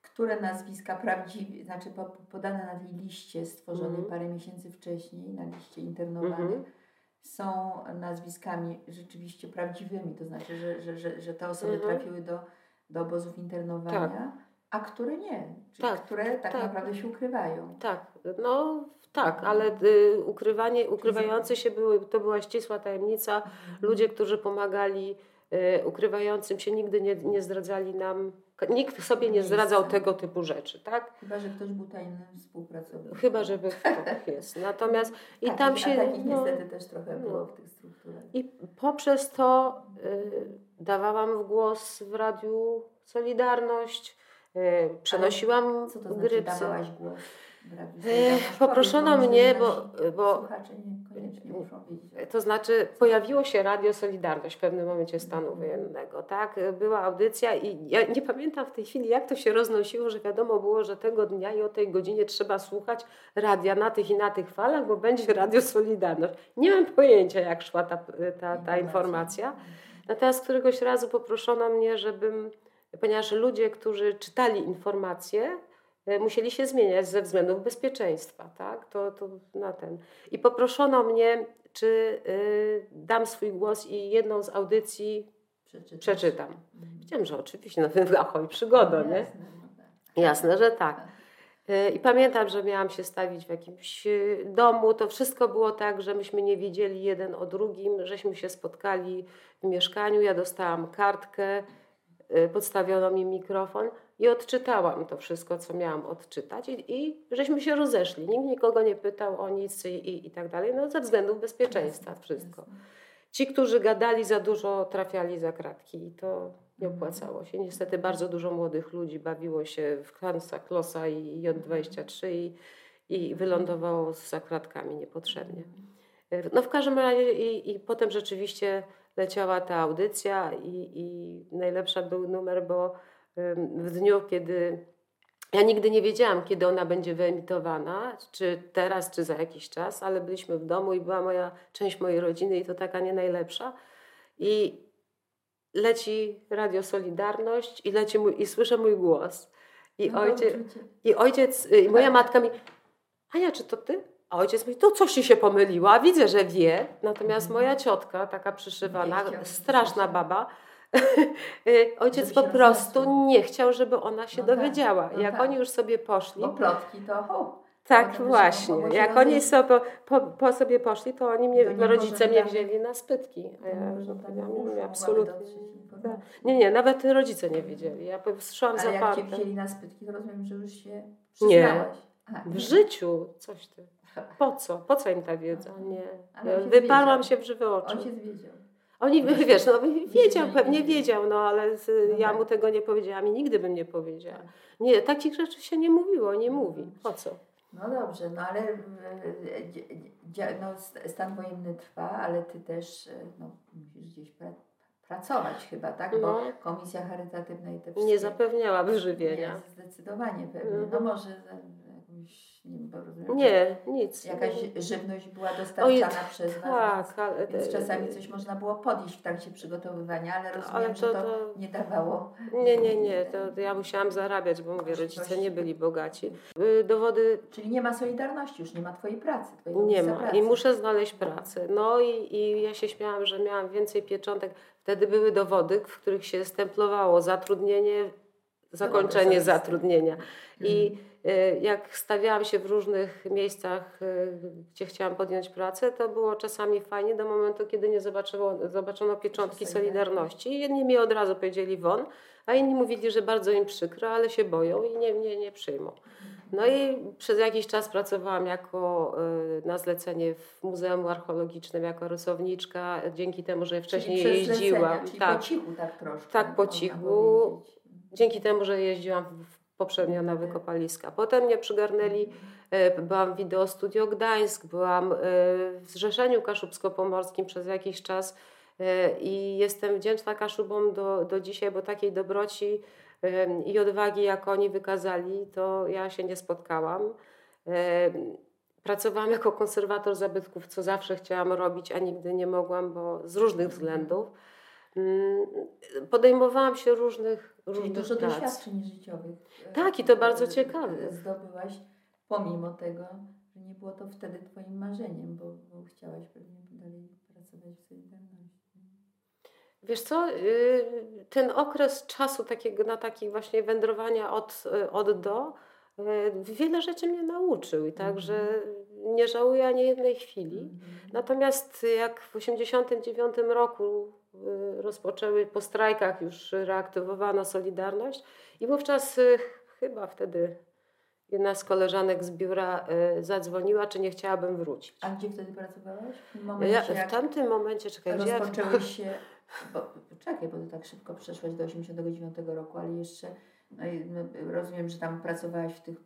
które nazwiska prawdziwe, znaczy po, podane na tej liście stworzonej
Mhm.
parę miesięcy wcześniej, na liście internowanych,
Mhm.
są nazwiskami rzeczywiście prawdziwymi, to znaczy, że, że, że, że te osoby
Mhm.
trafiły do, do obozów internowania. A które nie, czyli
Tak,
które tak,
tak.
naprawdę się ukrywają.
Tak, no tak, ale y, ukrywanie, ukrywające się były, to była ścisła tajemnica. Ludzie, którzy pomagali y, ukrywającym się, nigdy nie, nie zdradzali nam, nikt sobie nie zdradzał tego typu rzeczy, tak?
Chyba, że ktoś był tajnym współpracownikiem.
Chyba, żeby tak jest. Natomiast i
Takich-
tam
A
się.
takich
no,
niestety też trochę było
no.
w tych strukturach.
I poprzez to y, dawałam w głos w radiu Solidarność, y, przenosiłam
Co to znaczy
grypsy.
dawałaś głos?
Poproszono mnie, bo- bo-. To znaczy, pojawiło się Radio Solidarność w pewnym momencie stanu wojennego, tak? Była audycja i ja nie pamiętam w tej chwili, jak to się roznosiło, że wiadomo było, że tego dnia i o tej godzinie trzeba słuchać radia na tych i na tych falach, bo będzie Radio Solidarność. Nie mam pojęcia, jak szła ta, ta, ta informacja. Natomiast któregoś razu poproszono mnie, żebym, ponieważ ludzie, którzy czytali informacje, musieli się zmieniać ze względów bezpieczeństwa, tak? To, to na ten. I poproszono mnie, czy y, dam swój głos i jedną z audycji
Przeczytasz.
przeczytam.
Mhm.
Wiedziałam, że oczywiście, no ahoj, przygoda,
No
nie?
jasne, no tak.
Jasne, że tak. Y, I pamiętam, że miałam się stawić w jakimś domu. To wszystko było tak, że myśmy nie wiedzieli jeden o drugim, żeśmy się spotkali w mieszkaniu. Ja dostałam kartkę, y, podstawiono mi mikrofon i odczytałam to wszystko, co miałam odczytać. I, i żeśmy się rozeszli. Nikt nikogo nie pytał o nic i, i, i tak dalej. No, ze względów bezpieczeństwa wszystko. Ci, którzy gadali za dużo, trafiali za kratki i to nie
Mhm.
opłacało się. Niestety bardzo dużo młodych ludzi bawiło się w Hansa Klossa i J23 i, i wylądowało za kratkami niepotrzebnie. No w każdym razie i, i potem rzeczywiście leciała ta audycja i, i najlepsza był numer, bo w dniu, kiedy ja nigdy nie wiedziałam, kiedy ona będzie wyemitowana, czy teraz, czy za jakiś czas, ale byliśmy w domu i była moja część mojej rodziny i to taka nie najlepsza. I leci Radio Solidarność i leci mój, i słyszę mój głos. I,
No
ojciec. I ojciec, y, i moja matka mi, Ania, czy to ty? A ojciec mówi, to coś ci się pomyliła, widzę, że wie. Natomiast moja ciotka, taka przyszywana,
Mhm.
Straszna baba, ojciec
Żeby
po prostu nie chciał, żeby ona się
No tak,
dowiedziała.
no
Jak
tak.
oni już sobie poszli,
Bo plotki to ho.
tak właśnie, jak oni sobie po, po sobie poszli, to oni mnie,
To nie
rodzice mnie
pożądane.
wzięli na spytki. A ja no, nie,
mogłaby
absolutnie. Tak. Nie, nie, nawet rodzice nie wiedzieli. Ja szłam
Ale jak
zaparte.
cię wzięli na spytki, to rozumiem, że już się
Nie.
przyznałaś. A,
W
nie.
życiu, coś ty. Po co? Po co im ta wiedza? Nie.
Ojciec
Wyparłam się w żywe oczy.
Ojciec wiedział.
Oni, wiesz, no wiedział,
nie
pewnie wiedział, no ale z, ja
tak.
mu tego nie powiedziałam i nigdy bym nie powiedziała. Nie, takich rzeczy się nie mówiło, nie mówi. Po co?
No dobrze, no ale e, no, st- stan wojenny trwa, ale ty też e, no, musisz gdzieś pra, pracować chyba, tak? Bo
No.
komisja charytatywna i te wszystkie...
Nie zapewniała wyżywienia.
Nie, zdecydowanie pewnie. No
Mhm.
może za jakąś, nie wiem, bo rozumiem,
Nie, nic.
jakaś żywność była dostarczana przez was.
Tak, ale,
Więc czasami coś można było podjeść w trakcie przygotowywania, ale rozumiem,
ale
że
to,
to
to
nie dawało.
nie, nie, nie, to ja musiałam zarabiać, bo mówię, rodzice nie byli bogaci. Y, Dowody
Czyli nie ma solidarności już, nie ma twojej pracy. Twojego
Nie ma
pracy.
i muszę znaleźć pracę. No i, i ja się śmiałam, że miałam więcej pieczątek. Wtedy były dowody, w których się stemplowało zatrudnienie, zakończenie
osobiste.
zatrudnienia. I
Mhm.
Jak stawiałam się w różnych miejscach, y, gdzie chciałam podjąć pracę, to było czasami fajnie do momentu, kiedy nie zobaczyło, zobaczono pieczątki Solidarności. Jedni mi od razu powiedzieli won, a inni mówili, że bardzo im przykro, ale się boją i nie, nie, nie przyjmą. No i przez jakiś czas pracowałam jako y, na zlecenie w Muzeum Archeologicznym jako rysowniczka, dzięki temu, że wcześniej
czyli
jeździłam.
zlecenia, Czyli
tak,
po cichu tak troszkę.
Tak, po cichu. dzięki temu, że jeździłam w- poprzednio na wykopaliska. Potem mnie przygarnęli, y, byłam w Wideo Studio Gdańsk, byłam y, w Zrzeszeniu Kaszubsko-Pomorskim przez jakiś czas y, i jestem wdzięczna Kaszubom do, do dzisiaj, bo takiej dobroci i odwagi, jak oni wykazali, to ja się nie spotkałam. Pracowałam jako konserwator zabytków, co zawsze chciałam robić, a nigdy nie mogłam, bo z różnych względów. Mm, Podejmowałam się różnych,
Czyli
różnych
dużo
prac.
doświadczeń życiowych. e,
Tak, i to bardzo
e,
ciekawe.
Zdobyłaś, pomimo tego, że nie było to wtedy twoim marzeniem, bo, bo chciałaś pewnie dalej pracować w Solidarności.
Wiesz co, y, ten okres czasu takiego, na taki właśnie wędrowania od, od do, y, wiele rzeczy mnie nauczył i także
Mhm.
nie żałuję ani jednej chwili.
Mhm.
Natomiast jak w 1989 roku rozpoczęły po strajkach już reaktywowano Solidarność i wówczas y, chyba wtedy jedna z koleżanek z biura y, zadzwoniła, czy nie chciałabym wrócić.
A gdzie wtedy pracowałaś? W tym
Ja,
momencie, jak
w tamtym momencie, czekaj, gdzie ja,
rozpoczęły się... Bo, czekaj, bo ty tak szybko przeszłaś do 89 roku, ale jeszcze no, no, rozumiem, że tam pracowałaś w tych y,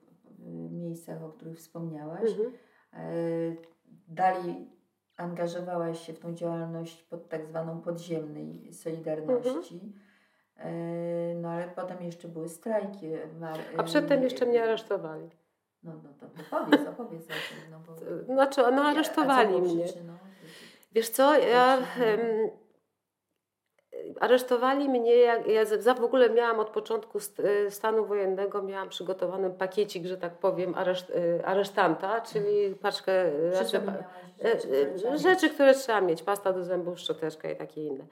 miejscach, o których wspomniałaś.
Mhm.
E, Dalej angażowałaś się w tą działalność pod tak zwaną podziemnej Solidarności. E, No ale potem jeszcze były strajki. Mar-
A przedtem
e,
jeszcze mnie aresztowali.
No, no to opowiedz, opowiedz o tym. No, bo...
Znaczy, no aresztowali mnie.
przyczyną?
Wiesz co, ja
Przyczyną.
Aresztowali mnie, ja za- za- w ogóle miałam od początku y, stanu wojennego, miałam przygotowany pakiecik, że tak powiem, areszt, y, aresztanta, czyli paczkę, y, znaczy,
rzeczy, które trzeba
Rzeczy, które trzeba mieć, pasta do zębów, szczoteczka i takie inne.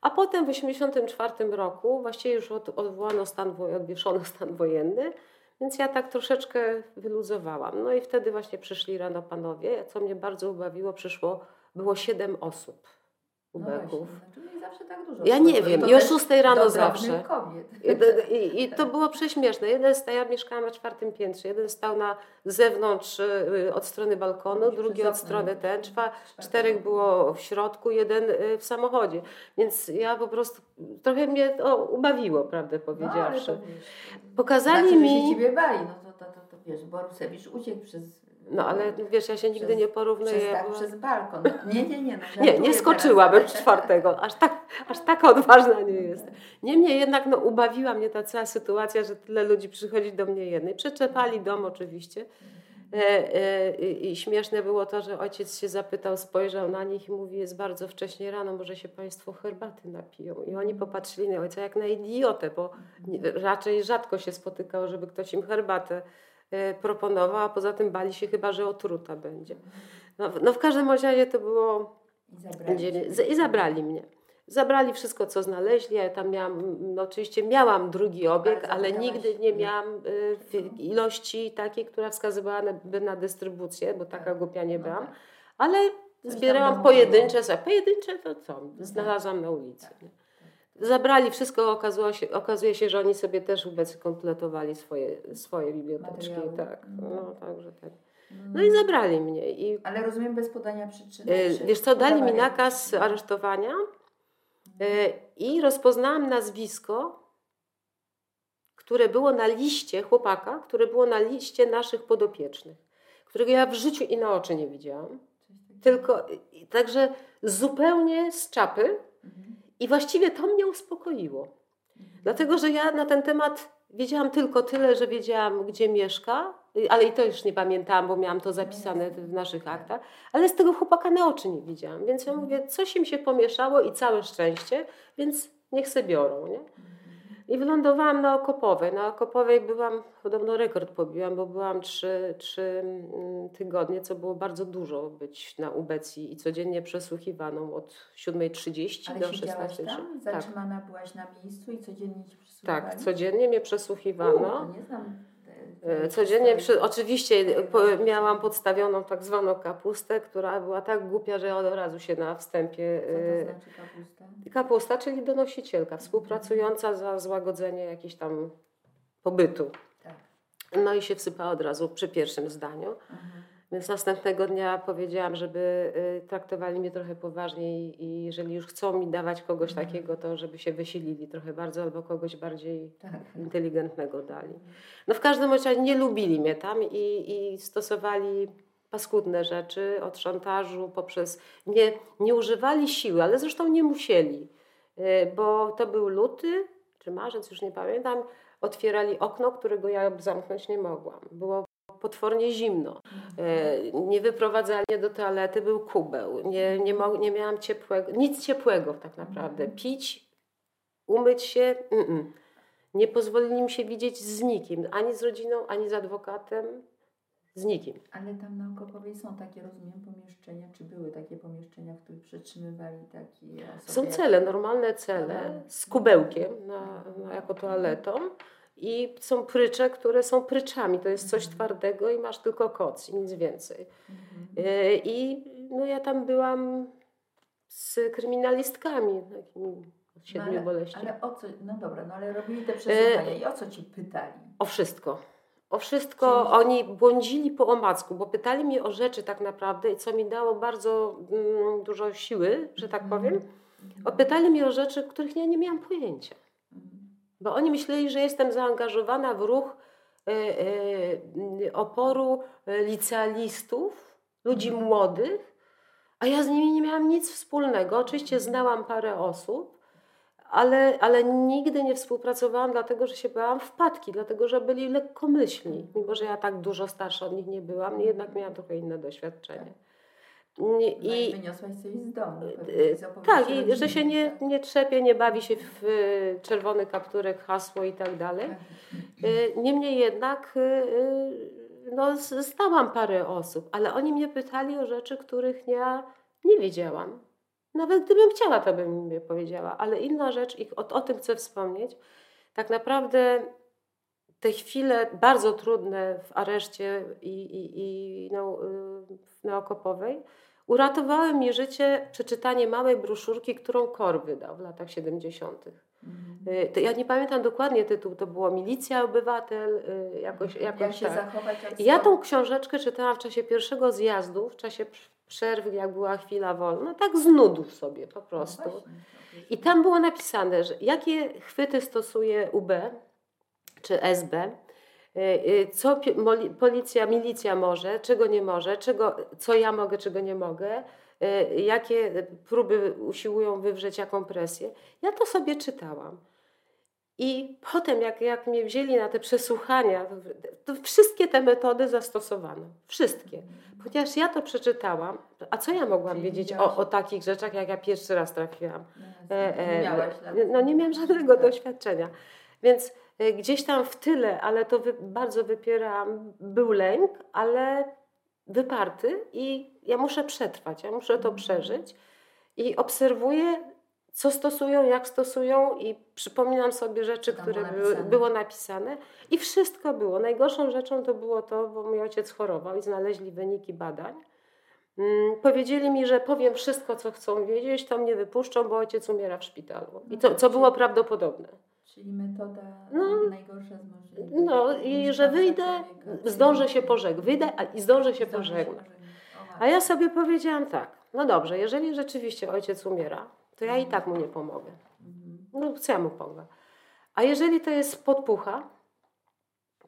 A potem w 1984 roku właściwie już od, odwołano stan, odwieszono stan wojenny, więc ja tak troszeczkę wyluzowałam. No i wtedy właśnie przyszli rano panowie, co mnie bardzo ubawiło, przyszło, było siedem osób
No
ubeków.
właśnie, dlaczego nie zawsze tak dużo?
Ja nie wiem, i o
też
6 rano zawsze.
kobiet.
I, i, to było prześmieszne. Jeden stał, ja mieszkałam na czwartym piętrze, jeden stał na zewnątrz y, od strony balkonu, drugi od strony ten, czwa, czterech było w środku, jeden y, w samochodzie. Więc ja po prostu, trochę mnie to ubawiło, prawdę
No,
powiedziawszy.
wiesz,
Pokazali
znaczy,
mi...
się ciebie bali, no to, to, to, to wiesz, Borusewicz uciekł przez...
No ale wiesz, ja się nigdy
Przez-
nie
przez,
porównuję.
tak,
była-
przez balkon. Nie, nie, nie. No,
Nie, nie skoczyłabym
teraz.
czwartego. Aż tak, aż taka odważna nie jestem. Niemniej jednak no, ubawiła mnie ta cała sytuacja, że tyle ludzi przychodzi do mnie jednej. Przeczepali dom oczywiście. E, e, i, śmieszne było to, że ojciec się zapytał, spojrzał na nich i mówi, jest bardzo wcześnie rano, może się Państwo herbaty napiją. I oni popatrzyli na ojca jak na idiotę, bo raczej rzadko się spotykało, żeby ktoś im herbatę proponował, a poza tym bali się chyba, że otruta będzie. No, w- no w każdym razie to było
I zabrali.
I zabrali mnie. Zabrali wszystko, co znaleźli. Ja tam miałam, no oczywiście miałam drugi obieg,
Ale
nigdy nie miałam y, ilości takiej, która wskazywała na, dystrybucję, bo taka głupia nie
No
byłam.
tak.
Ale zbierałam pojedyncze, pojedyncze to co?
tak.
Znalazłam na ulicy. Zabrali wszystko, okazało się, okazuje się, że oni sobie też ubecy kompletowali swoje, swoje biblioteczki.
Materiały.
Tak,
Mhm.
no, także tak. No i zabrali mnie. I
Ale rozumiem bez podania przyczyny. Czy
Wiesz co, dali mi nakaz
przyczynę?
aresztowania e, i rozpoznałam nazwisko, które było na liście chłopaka, które było na liście naszych podopiecznych, którego ja w życiu i na oczy nie widziałam. Tylko, także zupełnie z czapy
Mhm.
I właściwie to mnie uspokoiło.
Mhm.
Dlatego, że ja na ten temat wiedziałam tylko tyle, że wiedziałam, gdzie mieszka, y, ale i to już nie pamiętałam, bo miałam to zapisane w naszych aktach, ale z tego chłopaka na oczy nie widziałam. Więc ja mówię, coś im się pomieszało i całe szczęście, więc niech se biorą. Nie? I wylądowałam na Okopowej. Na Okopowej byłam, podobno rekord pobiłam, bo byłam trzy, trzy mm, tygodnie, co było bardzo dużo być na ubecji i codziennie przesłuchiwaną od 7.30
Ale
do
siedziałaś
16.30.
tam?
Tak,
Zatrzymana byłaś na miejscu i codziennie ci przysłuchiwali?
tak, codziennie mnie
U,
przesłuchiwano.
to nie znam.
E, Codziennie, przy, oczywiście
babci.
miałam podstawioną tak zwaną kapustę, która była tak głupia, że od razu się na wstępie...
Co
e,
to znaczy kapusta?
Kapusta, czyli donosicielka, współpracująca za złagodzenie jakiejś tam pobytu.
Tak.
No i się wsypała od razu przy pierwszym zdaniu.
Mhm.
Więc następnego dnia powiedziałam, żeby y, traktowali mnie trochę poważniej i jeżeli już chcą mi dawać kogoś
Mhm.
takiego, to żeby się wysilili trochę bardzo albo kogoś bardziej
Tak.
inteligentnego dali. No w każdym razie nie lubili mnie tam i, i stosowali paskudne rzeczy od szantażu poprzez... Nie, nie używali siły, ale zresztą nie musieli, y, bo to był luty czy marzec, już nie pamiętam, otwierali okno, którego ja zamknąć nie mogłam. Było potwornie zimno. E, Nie wyprowadzali mnie do toalety, był kubeł. Nie, nie, mo- nie miałam ciepłego, nic ciepłego tak naprawdę. Pić, umyć się, mm-mm. nie pozwolili mi się widzieć z nikim, ani z rodziną, ani z adwokatem, z nikim.
Ale tam na Okopowej są takie, rozumiem, pomieszczenia, czy były takie pomieszczenia, w których przetrzymywali takie osoby?
Są cele, normalne cele z kubełkiem na, na, jako toaletą i są prycze, które są pryczami. To jest coś
Mhm.
twardego i masz tylko koc i nic więcej.
Mhm.
E, I no ja tam byłam z kryminalistkami, takimi od siedmiu
ale,
boleści.
Ale o co, no dobra, no ale robili te przesłuchania i o co ci pytali?
O wszystko. O wszystko.
Czyli-
Oni błądzili po omacku, bo pytali mnie o rzeczy tak naprawdę, co mi dało bardzo mm, dużo siły, że tak
Mhm.
powiem. O, pytali mnie o rzeczy, których ja nie miałam pojęcia.
Mhm.
Bo oni myśleli, że jestem zaangażowana w ruch e, e, oporu e, licealistów, ludzi
Mhm.
młodych, a ja z nimi nie miałam nic wspólnego. Oczywiście znałam parę osób, ale, ale nigdy nie współpracowałam, dlatego że się bałam wpadki, dlatego że byli lekkomyślni. Mimo, że ja tak dużo starsza od nich nie byłam, jednak miałam trochę inne doświadczenie.
No i wyniosłaś coś z domu.
E,
opowieści
tak, i że się nie, nie trzepie, nie bawi się w e, czerwony kapturek, hasło i tak dalej. E, Niemniej jednak e, e, no, znałam parę osób, ale oni mnie pytali o rzeczy, których ja nie wiedziałam. Nawet gdybym chciała, to bym im powiedziała. Ale inna rzecz, i o, o tym chcę wspomnieć, tak naprawdę te chwile bardzo trudne w areszcie i, i, i no, y, na Okopowej uratowały mi życie przeczytanie małej broszurki, którą KOR wydał w latach 70.
Mhm.
Y, to Ja nie pamiętam dokładnie tytułu, to było Milicja Obywatel, y, jakoś,
Jak
jakoś
się
tak.
zachować? Jak
ja tą książeczkę czytałam w czasie pierwszego zjazdu, w czasie pr- przerwy, jak była chwila wolna, tak z nudów sobie po
No
prostu.
właśnie, to
I tam było napisane, że jakie chwyty stosuje UB czy SB, co pi- moli- policja, milicja może, czego nie może, czego, co ja mogę, czego nie mogę, y, jakie próby usiłują wywrzeć jaką presję. Ja to sobie czytałam. I potem, jak, jak mnie wzięli na te przesłuchania, to wszystkie te metody zastosowano. Wszystkie. Ponieważ ja to przeczytałam, a co ja mogłam
Czyli
wiedzieć o, o takich rzeczach, jak ja pierwszy raz trafiłam?
No,
E, e,
nie miałaś lat.
no nie miałam żadnego
Tak.
doświadczenia. Więc e, gdzieś tam w tyle, ale to wy, bardzo wypierałam, był lęk, ale wyparty i ja muszę przetrwać, ja muszę to
Mhm.
przeżyć i obserwuję, co stosują, jak stosują i przypominam sobie rzeczy,
tam
które
było
były,
napisane.
było napisane i wszystko było. Najgorszą rzeczą to było to, bo mój ojciec chorował i znaleźli wyniki badań. Mm, Powiedzieli mi, że powiem wszystko, co chcą wiedzieć, to mnie wypuszczą, bo ojciec umiera w szpitalu. I to, co było prawdopodobne.
Czyli metoda
No.
najgorsza z możliwych.
No i że wyjdę,
człowieka.
zdążę się pożegnać. Wyjdę a- i zdążę się
Zdążę
pożegnać. A ja sobie powiedziałam tak, no dobrze, jeżeli rzeczywiście ojciec umiera, to ja i tak mu nie pomogę.
Mhm.
No co ja mu pomogę? A jeżeli to jest podpucha,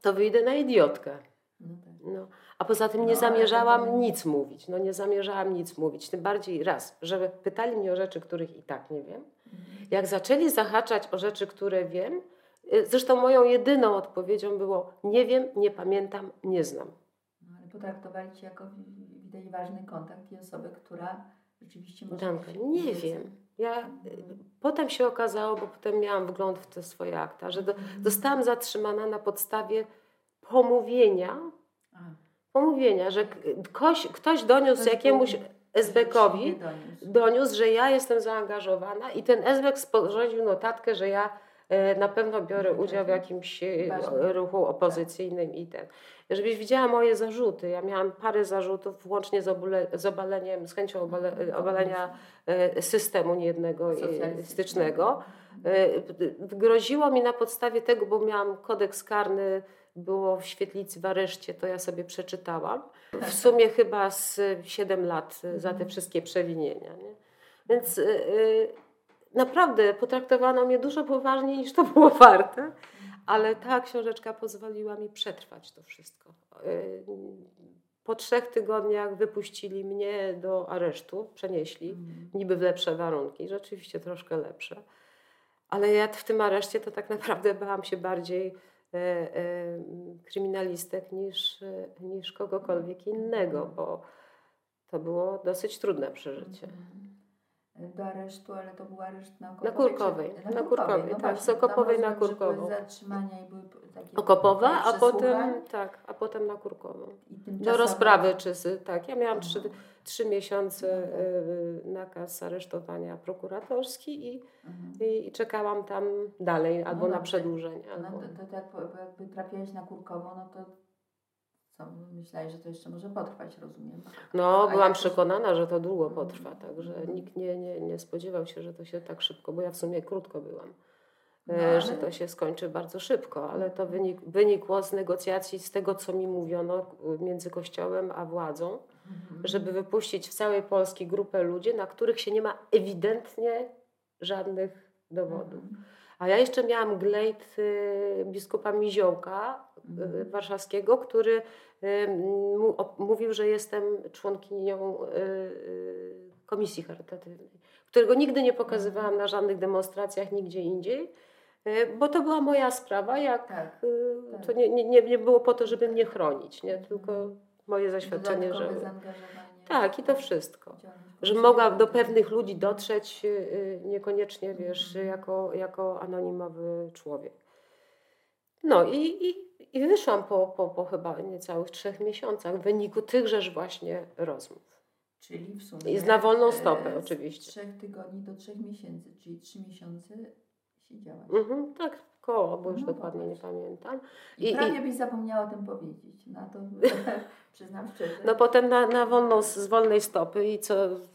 to wyjdę na idiotkę.
No tak.
No. A poza tym nie
No,
zamierzałam nic mówić. No nie zamierzałam nic mówić. Tym bardziej raz, że pytali mnie o rzeczy, których i tak nie wiem. Jak zaczęli zahaczać o rzeczy, które wiem, y, zresztą moją jedyną odpowiedzią było nie wiem, nie pamiętam, nie znam.
No, ale potraktowali Cię jako wi- widać ważny kontakt i osobę, która rzeczywiście może mieć
nie wiem. Ja, y,
Mhm.
potem się okazało, bo potem miałam wgląd w te swoje akta, że do,
Mhm.
zostałam zatrzymana na podstawie pomówienia,
A,
pomówienia, że ktoś, ktoś doniósł
ktoś
jakiemuś SB-kowi,
doniósł.
doniósł, że ja jestem zaangażowana i ten SB sporządził notatkę, że ja e, na pewno biorę udział w jakimś e,
Ważne.
ruchu opozycyjnym i ten. Żebyś widziała moje zarzuty. Ja miałam parę zarzutów, włącznie z, obule, z obaleniem, z chęcią obale, obalenia e, systemu niejednego e, stycznego. E, Groziło mi na podstawie tego, bo miałam kodeks karny, było w świetlicy w areszcie, to ja sobie przeczytałam. W sumie chyba z 7 lat za te wszystkie przewinienia. Nie? Więc e, naprawdę potraktowano mnie dużo poważniej niż to było warte, ale ta książeczka pozwoliła mi przetrwać to wszystko. E, Po trzech tygodniach wypuścili mnie do aresztu, przenieśli
Mhm.
niby w lepsze warunki, rzeczywiście troszkę lepsze. Ale ja w tym areszcie to tak naprawdę bałam się bardziej kryminalistek niż, e, niż kogokolwiek innego, bo to było dosyć trudne przeżycie.
Mhm. Do aresztu, ale to był areszt na
Na
Kurkowej.
Kurkowej,
czy-
na Kurkowej, tak,
właśnie,
z Okopowej na Kurkową.
Były zatrzymania i były takie
Okopowa, a potem tak, a potem na Kurkową. Do rozprawy czy tak. Ja miałam trzy,
Mhm.
trzy miesiące y, nakaz aresztowania prokuratorski i,
Mhm.
i, i czekałam tam dalej albo na
dobrze.
przedłużenie.
No
Albo...
to, to, to jak jakby trafiłeś na Kurkową, no to myślałeś, że to jeszcze może potrwać, rozumiem.
No,
A
byłam przekonana, że to długo
Mhm.
potrwa, także nikt nie, nie, nie spodziewał się, że to się tak szybko, bo ja w sumie krótko byłam,
No,
e, że to się skończy bardzo szybko, ale to wynik, wynikło z negocjacji, z tego, co mi mówiono e, między Kościołem a władzą,
Mhm.
żeby wypuścić w całej Polski grupę ludzi, na których się nie ma ewidentnie żadnych dowodów.
Mhm.
A ja jeszcze miałam glejt y, biskupa Miziołka y,
Mhm.
warszawskiego, który mówił, że jestem członkinią y, komisji charytatywnej, którego nigdy nie pokazywałam na żadnych demonstracjach, nigdzie indziej, bo to była moja sprawa, jak
Tak.
y,
tak.
to nie, nie, nie- było po to, żeby mnie chronić, nie? tylko moje zaświadczenie, że... Tak, i to wszystko że mogła do pewnych ludzi dotrzeć, y, y, niekoniecznie wiesz, jako, jako anonimowy człowiek. No i, i, i wyszłam po, po, po chyba niecałych trzech miesiącach w wyniku tychżeż właśnie rozmów.
Czyli w sumie.
I z na wolną
e,
stopę
z
oczywiście.
trzech tygodni do trzech miesięcy, czyli trzy miesiące siedziałaś.
Mhm, tak, koło, bo już
No
dokładnie nie pamiętam.
I,
I-
prawie byś zapomniała o tym powiedzieć. Na to przyznam szczerze.
No potem na, na wolną, z wolnej stopy i co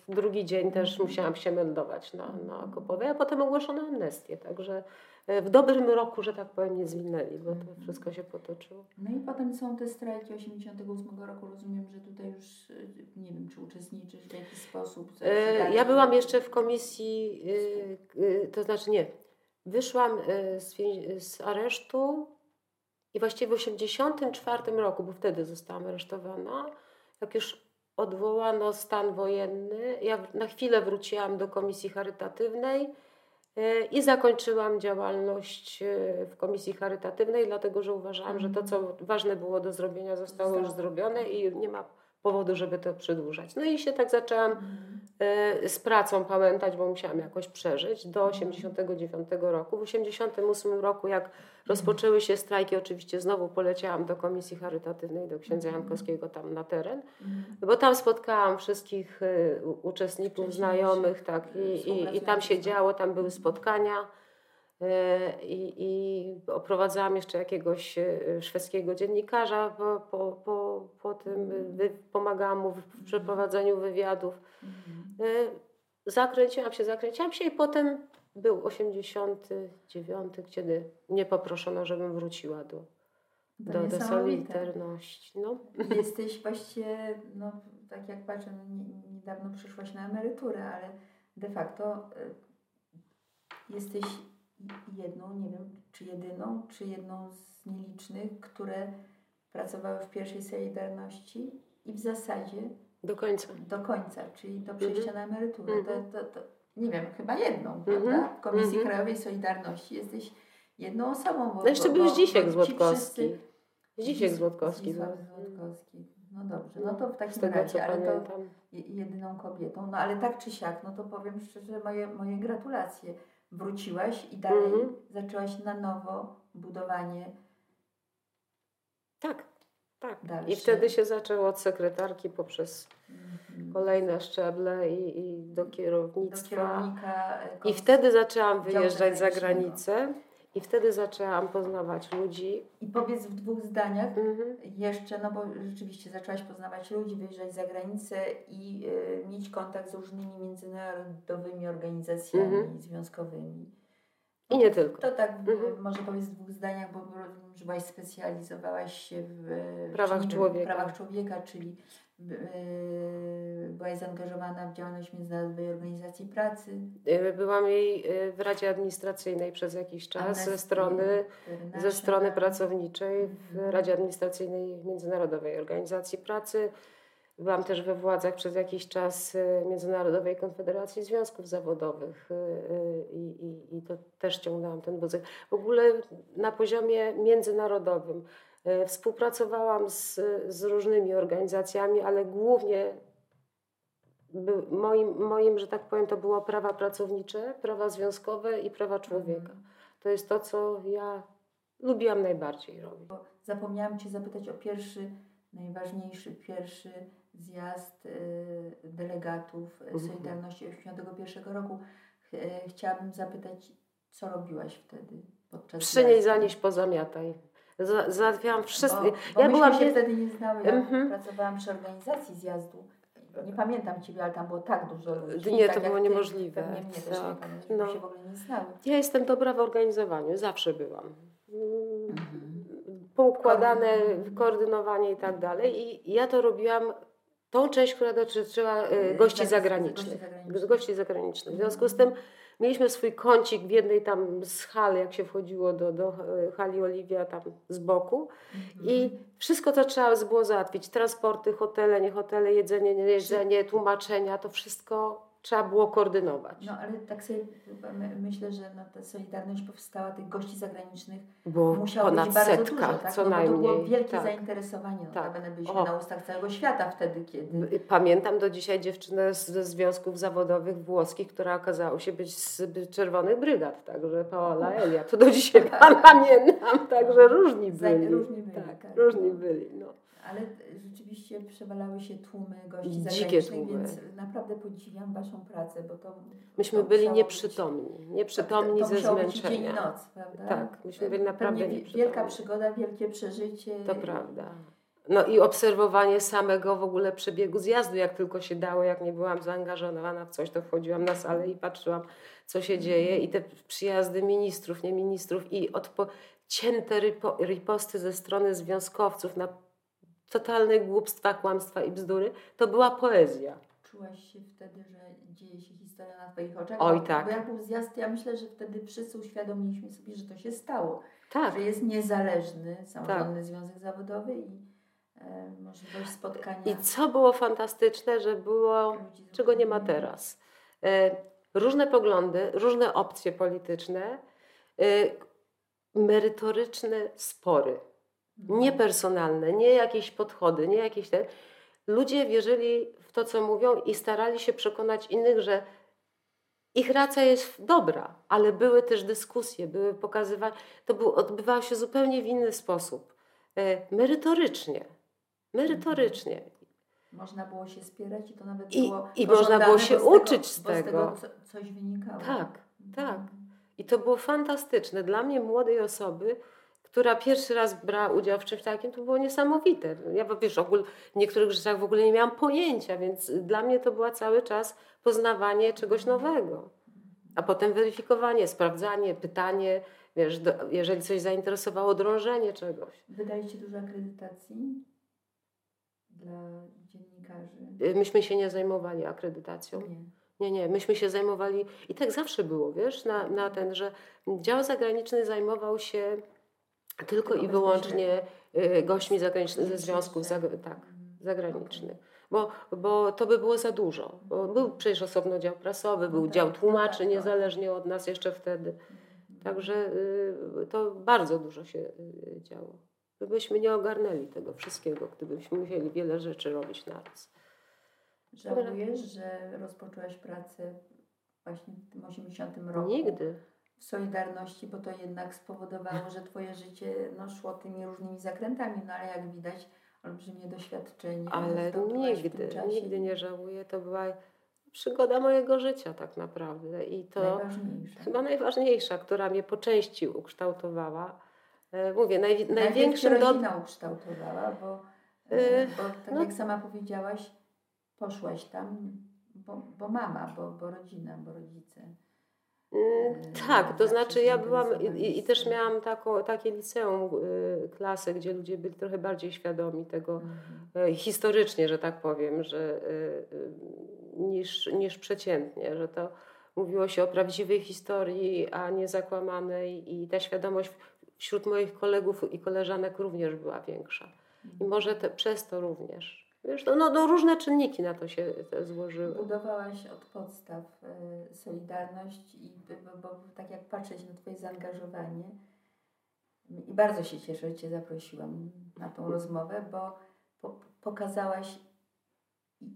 drugi dzień też
Mhm.
musiałam się meldować na, na Kopowej, a potem ogłoszono amnestię, także e, w dobrym roku, że tak powiem, nie zwinęli, bo to
Mhm.
wszystko się potoczyło.
No i potem są te strajki 88 roku. Rozumiem, że tutaj już y, nie wiem, czy uczestniczysz w jakiś sposób.
E. Ja byłam jeszcze w komisji, to znaczy nie, wyszłam y, z, z aresztu i właściwie w 1984 roku, bo wtedy zostałam aresztowana, jak już odwołano stan wojenny, ja na chwilę wróciłam do komisji charytatywnej y, i zakończyłam działalność y, w komisji charytatywnej, dlatego że uważałam, że to, co ważne było do zrobienia, zostało już zrobione i nie ma powodu, żeby to przedłużać. No i się tak zaczęłam
Mhm.
e, z pracą pamiętać, bo musiałam jakoś przeżyć do 89 roku. W 88 roku, jak rozpoczęły się strajki, oczywiście znowu poleciałam do komisji charytatywnej, do księdza Jankowskiego tam na teren,
Mhm.
bo tam spotkałam wszystkich e, uczestników, znajomych, tak, i, i, i tam się
współpracujących.
działo, tam były spotkania. E, I, I oprowadzałam jeszcze jakiegoś e, szwedzkiego dziennikarza po, po, po, po tym, e, wy, pomagałam mu w, w przeprowadzeniu wywiadów.
Mhm.
Zakręciłam się, zakręciłam się i potem był 89, kiedy mnie poproszono, żebym wróciła do, do, do. Solidarności. No.
Jesteś właściwie, no tak jak patrzę, no, nie, niedawno przyszłaś na emeryturę, ale de facto jesteś jedną, nie wiem, czy jedyną, czy jedną z nielicznych, które pracowały w pierwszej Solidarności i w zasadzie
Do końca.
do końca, czyli do przejścia na emeryturę.
Mhm.
To, to, to, nie wiem, chyba jedną,
Mhm.
prawda? W Komisji
Mhm.
Krajowej Solidarności jesteś jedną osobą. Bo,
No jeszcze
bo,
był Zdzisiek Złotkowski. Zdzisiek
Zdzis-
Złotkowski.
Złotkowski. No dobrze, no to w takim
tego
razie, ale to
pamiętam.
jedyną kobietą. No ale tak czy siak, no to powiem szczerze, moje, moje gratulacje. Wróciłaś i dalej
Mhm.
zaczęłaś na nowo budowanie.
Tak, tak.
Dalsze.
I wtedy się zaczęło od sekretarki poprzez
mhm,
kolejne szczeble i, i do
do
kierownictwa.
kierownika. e,
I wtedy zaczęłam wyjeżdżać za granicę i wtedy zaczęłam poznawać ludzi.
I powiedz w dwóch zdaniach
Mhm.
jeszcze, no bo rzeczywiście zaczęłaś poznawać ludzi, wyjeżdżać za granicę i e, mieć kontakt z różnymi międzynarodowymi organizacjami
Mhm.
związkowymi.
I nie tylko.
To tak
Mhm.
e, może powiedz w dwóch zdaniach, bo byłaś specjalizowałaś się w
Prawach człowieka.
prawach człowieka, czyli byłaś zaangażowana w działalność Międzynarodowej Organizacji Pracy.
Y, Byłam jej y, w Radzie Administracyjnej przez jakiś czas
Amnesty
ze strony, ze strony pracowniczej w
Mhm.
Radzie Administracyjnej Międzynarodowej Organizacji Pracy. Byłam też we władzach przez jakiś czas Międzynarodowej Konfederacji Związków Zawodowych i, i, i to też ciągnęłam ten wózek. W ogóle na poziomie międzynarodowym współpracowałam z, z różnymi organizacjami, ale głównie by, moim, moim, że tak powiem, to było prawa pracownicze, prawa związkowe i prawa człowieka.
Mhm.
To jest to, co ja lubiłam najbardziej robić.
Zapomniałam Cię zapytać o pierwszy, najważniejszy pierwszy zjazd y, delegatów mhm. Solidarności 1981 roku. Ch chciałabym zapytać, co robiłaś wtedy podczas
Przynieś, zanieść, pozamiataj. Załatwiałam wszystko.
Ja byłam się wtedy nie znały. Ja mm -hmm. pracowałam przy organizacji zjazdu. Nie pamiętam Ciebie, ale tam było tak dużo ludzi.
Nie, tak to było niemożliwe.
Pewnie mnie tak. też nie pamiętam, no. się w ogóle nie znały.
Ja jestem dobra w organizowaniu, zawsze byłam. -hmm. Poukładane, koordynowanie i tak dalej. I ja to robiłam tą część, która dotyczyła y, gości zagranicznych. Gości zagranicznych. W związku z tym Mieliśmy swój kącik w jednej tam z hal, jak się wchodziło do, do e, hali Oliwia tam z boku mhm. i wszystko to trzeba było załatwić. Transporty, hotele, nie hotele, jedzenie, nie jedzenie, tłumaczenia, to wszystko trzeba było koordynować.
No ale tak sobie myślę, że no, ta Solidarność powstała, tych gości zagranicznych
było musiało ponad być bardzo setka, dużo, tak? co no, najmniej.
To było wielkie tak. zainteresowanie. No, tak. byliśmy o. na ustach całego świata wtedy, kiedy...
Pamiętam do dzisiaj dziewczynę ze związków zawodowych włoskich, która okazała się być z Czerwonych Brygad, także Paola Elia. To do dzisiaj pamiętam, także różni byli.
Różni byli,
tak, tak. Różni byli, no
ale rzeczywiście przewalały się tłumy gości zagranicznych, więc naprawdę podziwiam Waszą pracę, bo to...
Myśmy
to
byli nieprzytomni, być, nieprzytomni
to, to
ze zmęczenia.
Dzień i noc, prawda?
Tak, myśmy byli naprawdę
Pewnie
nieprzytomni.
Wielka przygoda, wielkie przeżycie.
To prawda. No i obserwowanie samego w ogóle przebiegu zjazdu, jak tylko się dało, jak nie byłam zaangażowana w coś, to wchodziłam na salę i patrzyłam, co się dzieje i te przyjazdy ministrów, nie ministrów i odpo- cięte riposty ze strony związkowców na totalne głupstwa, kłamstwa i bzdury, to była poezja.
Czułaś się wtedy, że dzieje się historia na Twoich oczach?
Oj,
bo,
tak.
Bo jak był zjazd, ja myślę, że wtedy wszyscy uświadomiliśmy sobie, że to się stało.
Tak.
Że jest niezależny, samorządny tak. związek zawodowy i e, możliwość spotkania.
I co było fantastyczne, że było, czego nie ma teraz. E, różne poglądy, różne opcje polityczne, e, merytoryczne spory Niepersonalne, nie jakieś podchody, nie jakieś te. Ludzie wierzyli w to, co mówią i starali się przekonać innych, że ich racja jest dobra, ale były też dyskusje, były pokazywane. To było, odbywało się zupełnie w inny sposób. E, merytorycznie. Merytorycznie.
Można było się spierać i to nawet
I,
było.
I można było się uczyć z tego. Z tego
co, coś wynikało.
Tak, tak. I to było fantastyczne. Dla mnie, młodej osoby, która pierwszy raz brała udział w czymś takim, to było niesamowite. Ja wiesz, ogóle, w niektórych rzeczach w ogóle nie miałam pojęcia, więc dla mnie to była cały czas poznawanie czegoś nowego. A potem weryfikowanie, sprawdzanie, pytanie, wiesz, do, jeżeli coś zainteresowało, drążenie czegoś.
Wydajecie dużo akredytacji dla dziennikarzy?
Y, myśmy się nie zajmowali akredytacją.
Nie.
Nie, nie, myśmy się zajmowali, i tak zawsze było, wiesz, na, na ten, że dział zagraniczny zajmował się tylko i wyłącznie y, gośćmi zagranicznymi ze związków tak, mhm. zagranicznych. Bo, bo to by było za dużo. Bo był przecież osobno dział prasowy, był no dział tak, tłumaczy tak, niezależnie od nas jeszcze wtedy. Także y, to bardzo dużo się y, działo. Byśmy nie ogarnęli tego wszystkiego, gdybyśmy musieli wiele rzeczy robić naraz.
Żałujesz, że rozpoczęłaś pracę właśnie w tym 80 roku?
Nigdy.
Solidarności, bo to jednak spowodowało, że Twoje życie no, szło tymi różnymi zakrętami, no ale jak widać olbrzymie doświadczenie.
Ale nigdy, nigdy nie żałuję. To była przygoda mojego życia tak naprawdę i to
najważniejsza.
chyba najważniejsza, która mnie po części ukształtowała. E, mówię, naj, największym...
do... rodzina ukształtowała, bo, yy, bo tak no, jak sama powiedziałaś, poszłaś tam, bo, bo mama, bo, bo rodzina, bo rodzice.
Mm, tak, to znaczy ja byłam i, i też miałam taką, takie liceum, y, klasę, gdzie ludzie byli trochę bardziej świadomi tego mhm. y, historycznie, że tak powiem, że y, niż, niż przeciętnie, że to mówiło się o prawdziwej historii, a nie zakłamanej i ta świadomość wśród moich kolegów i koleżanek również była większa. I mhm. może te, przez to również. Wiesz, no, no, no, różne czynniki na to się złożyły.
Budowałaś od podstaw y, Solidarność i bo, bo, tak jak patrzeć na Twoje zaangażowanie i bardzo się cieszę, że Cię zaprosiłam na tą rozmowę, bo po, pokazałaś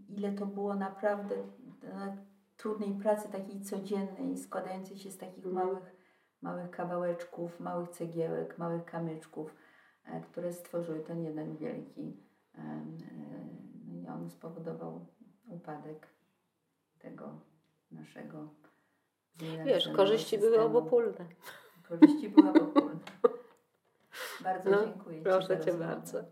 ile to było naprawdę trudnej pracy takiej codziennej, składającej się z takich mhm. małych małych kawałeczków, małych cegiełek, małych kamyczków, e, które stworzyły ten jeden wielki. On spowodował upadek tego naszego.
Wiesz, korzyści były
systemu.
obopólne.
Korzyści były obopólne. Bardzo
No,
dziękuję
Proszę Cię
rozmowę.
bardzo.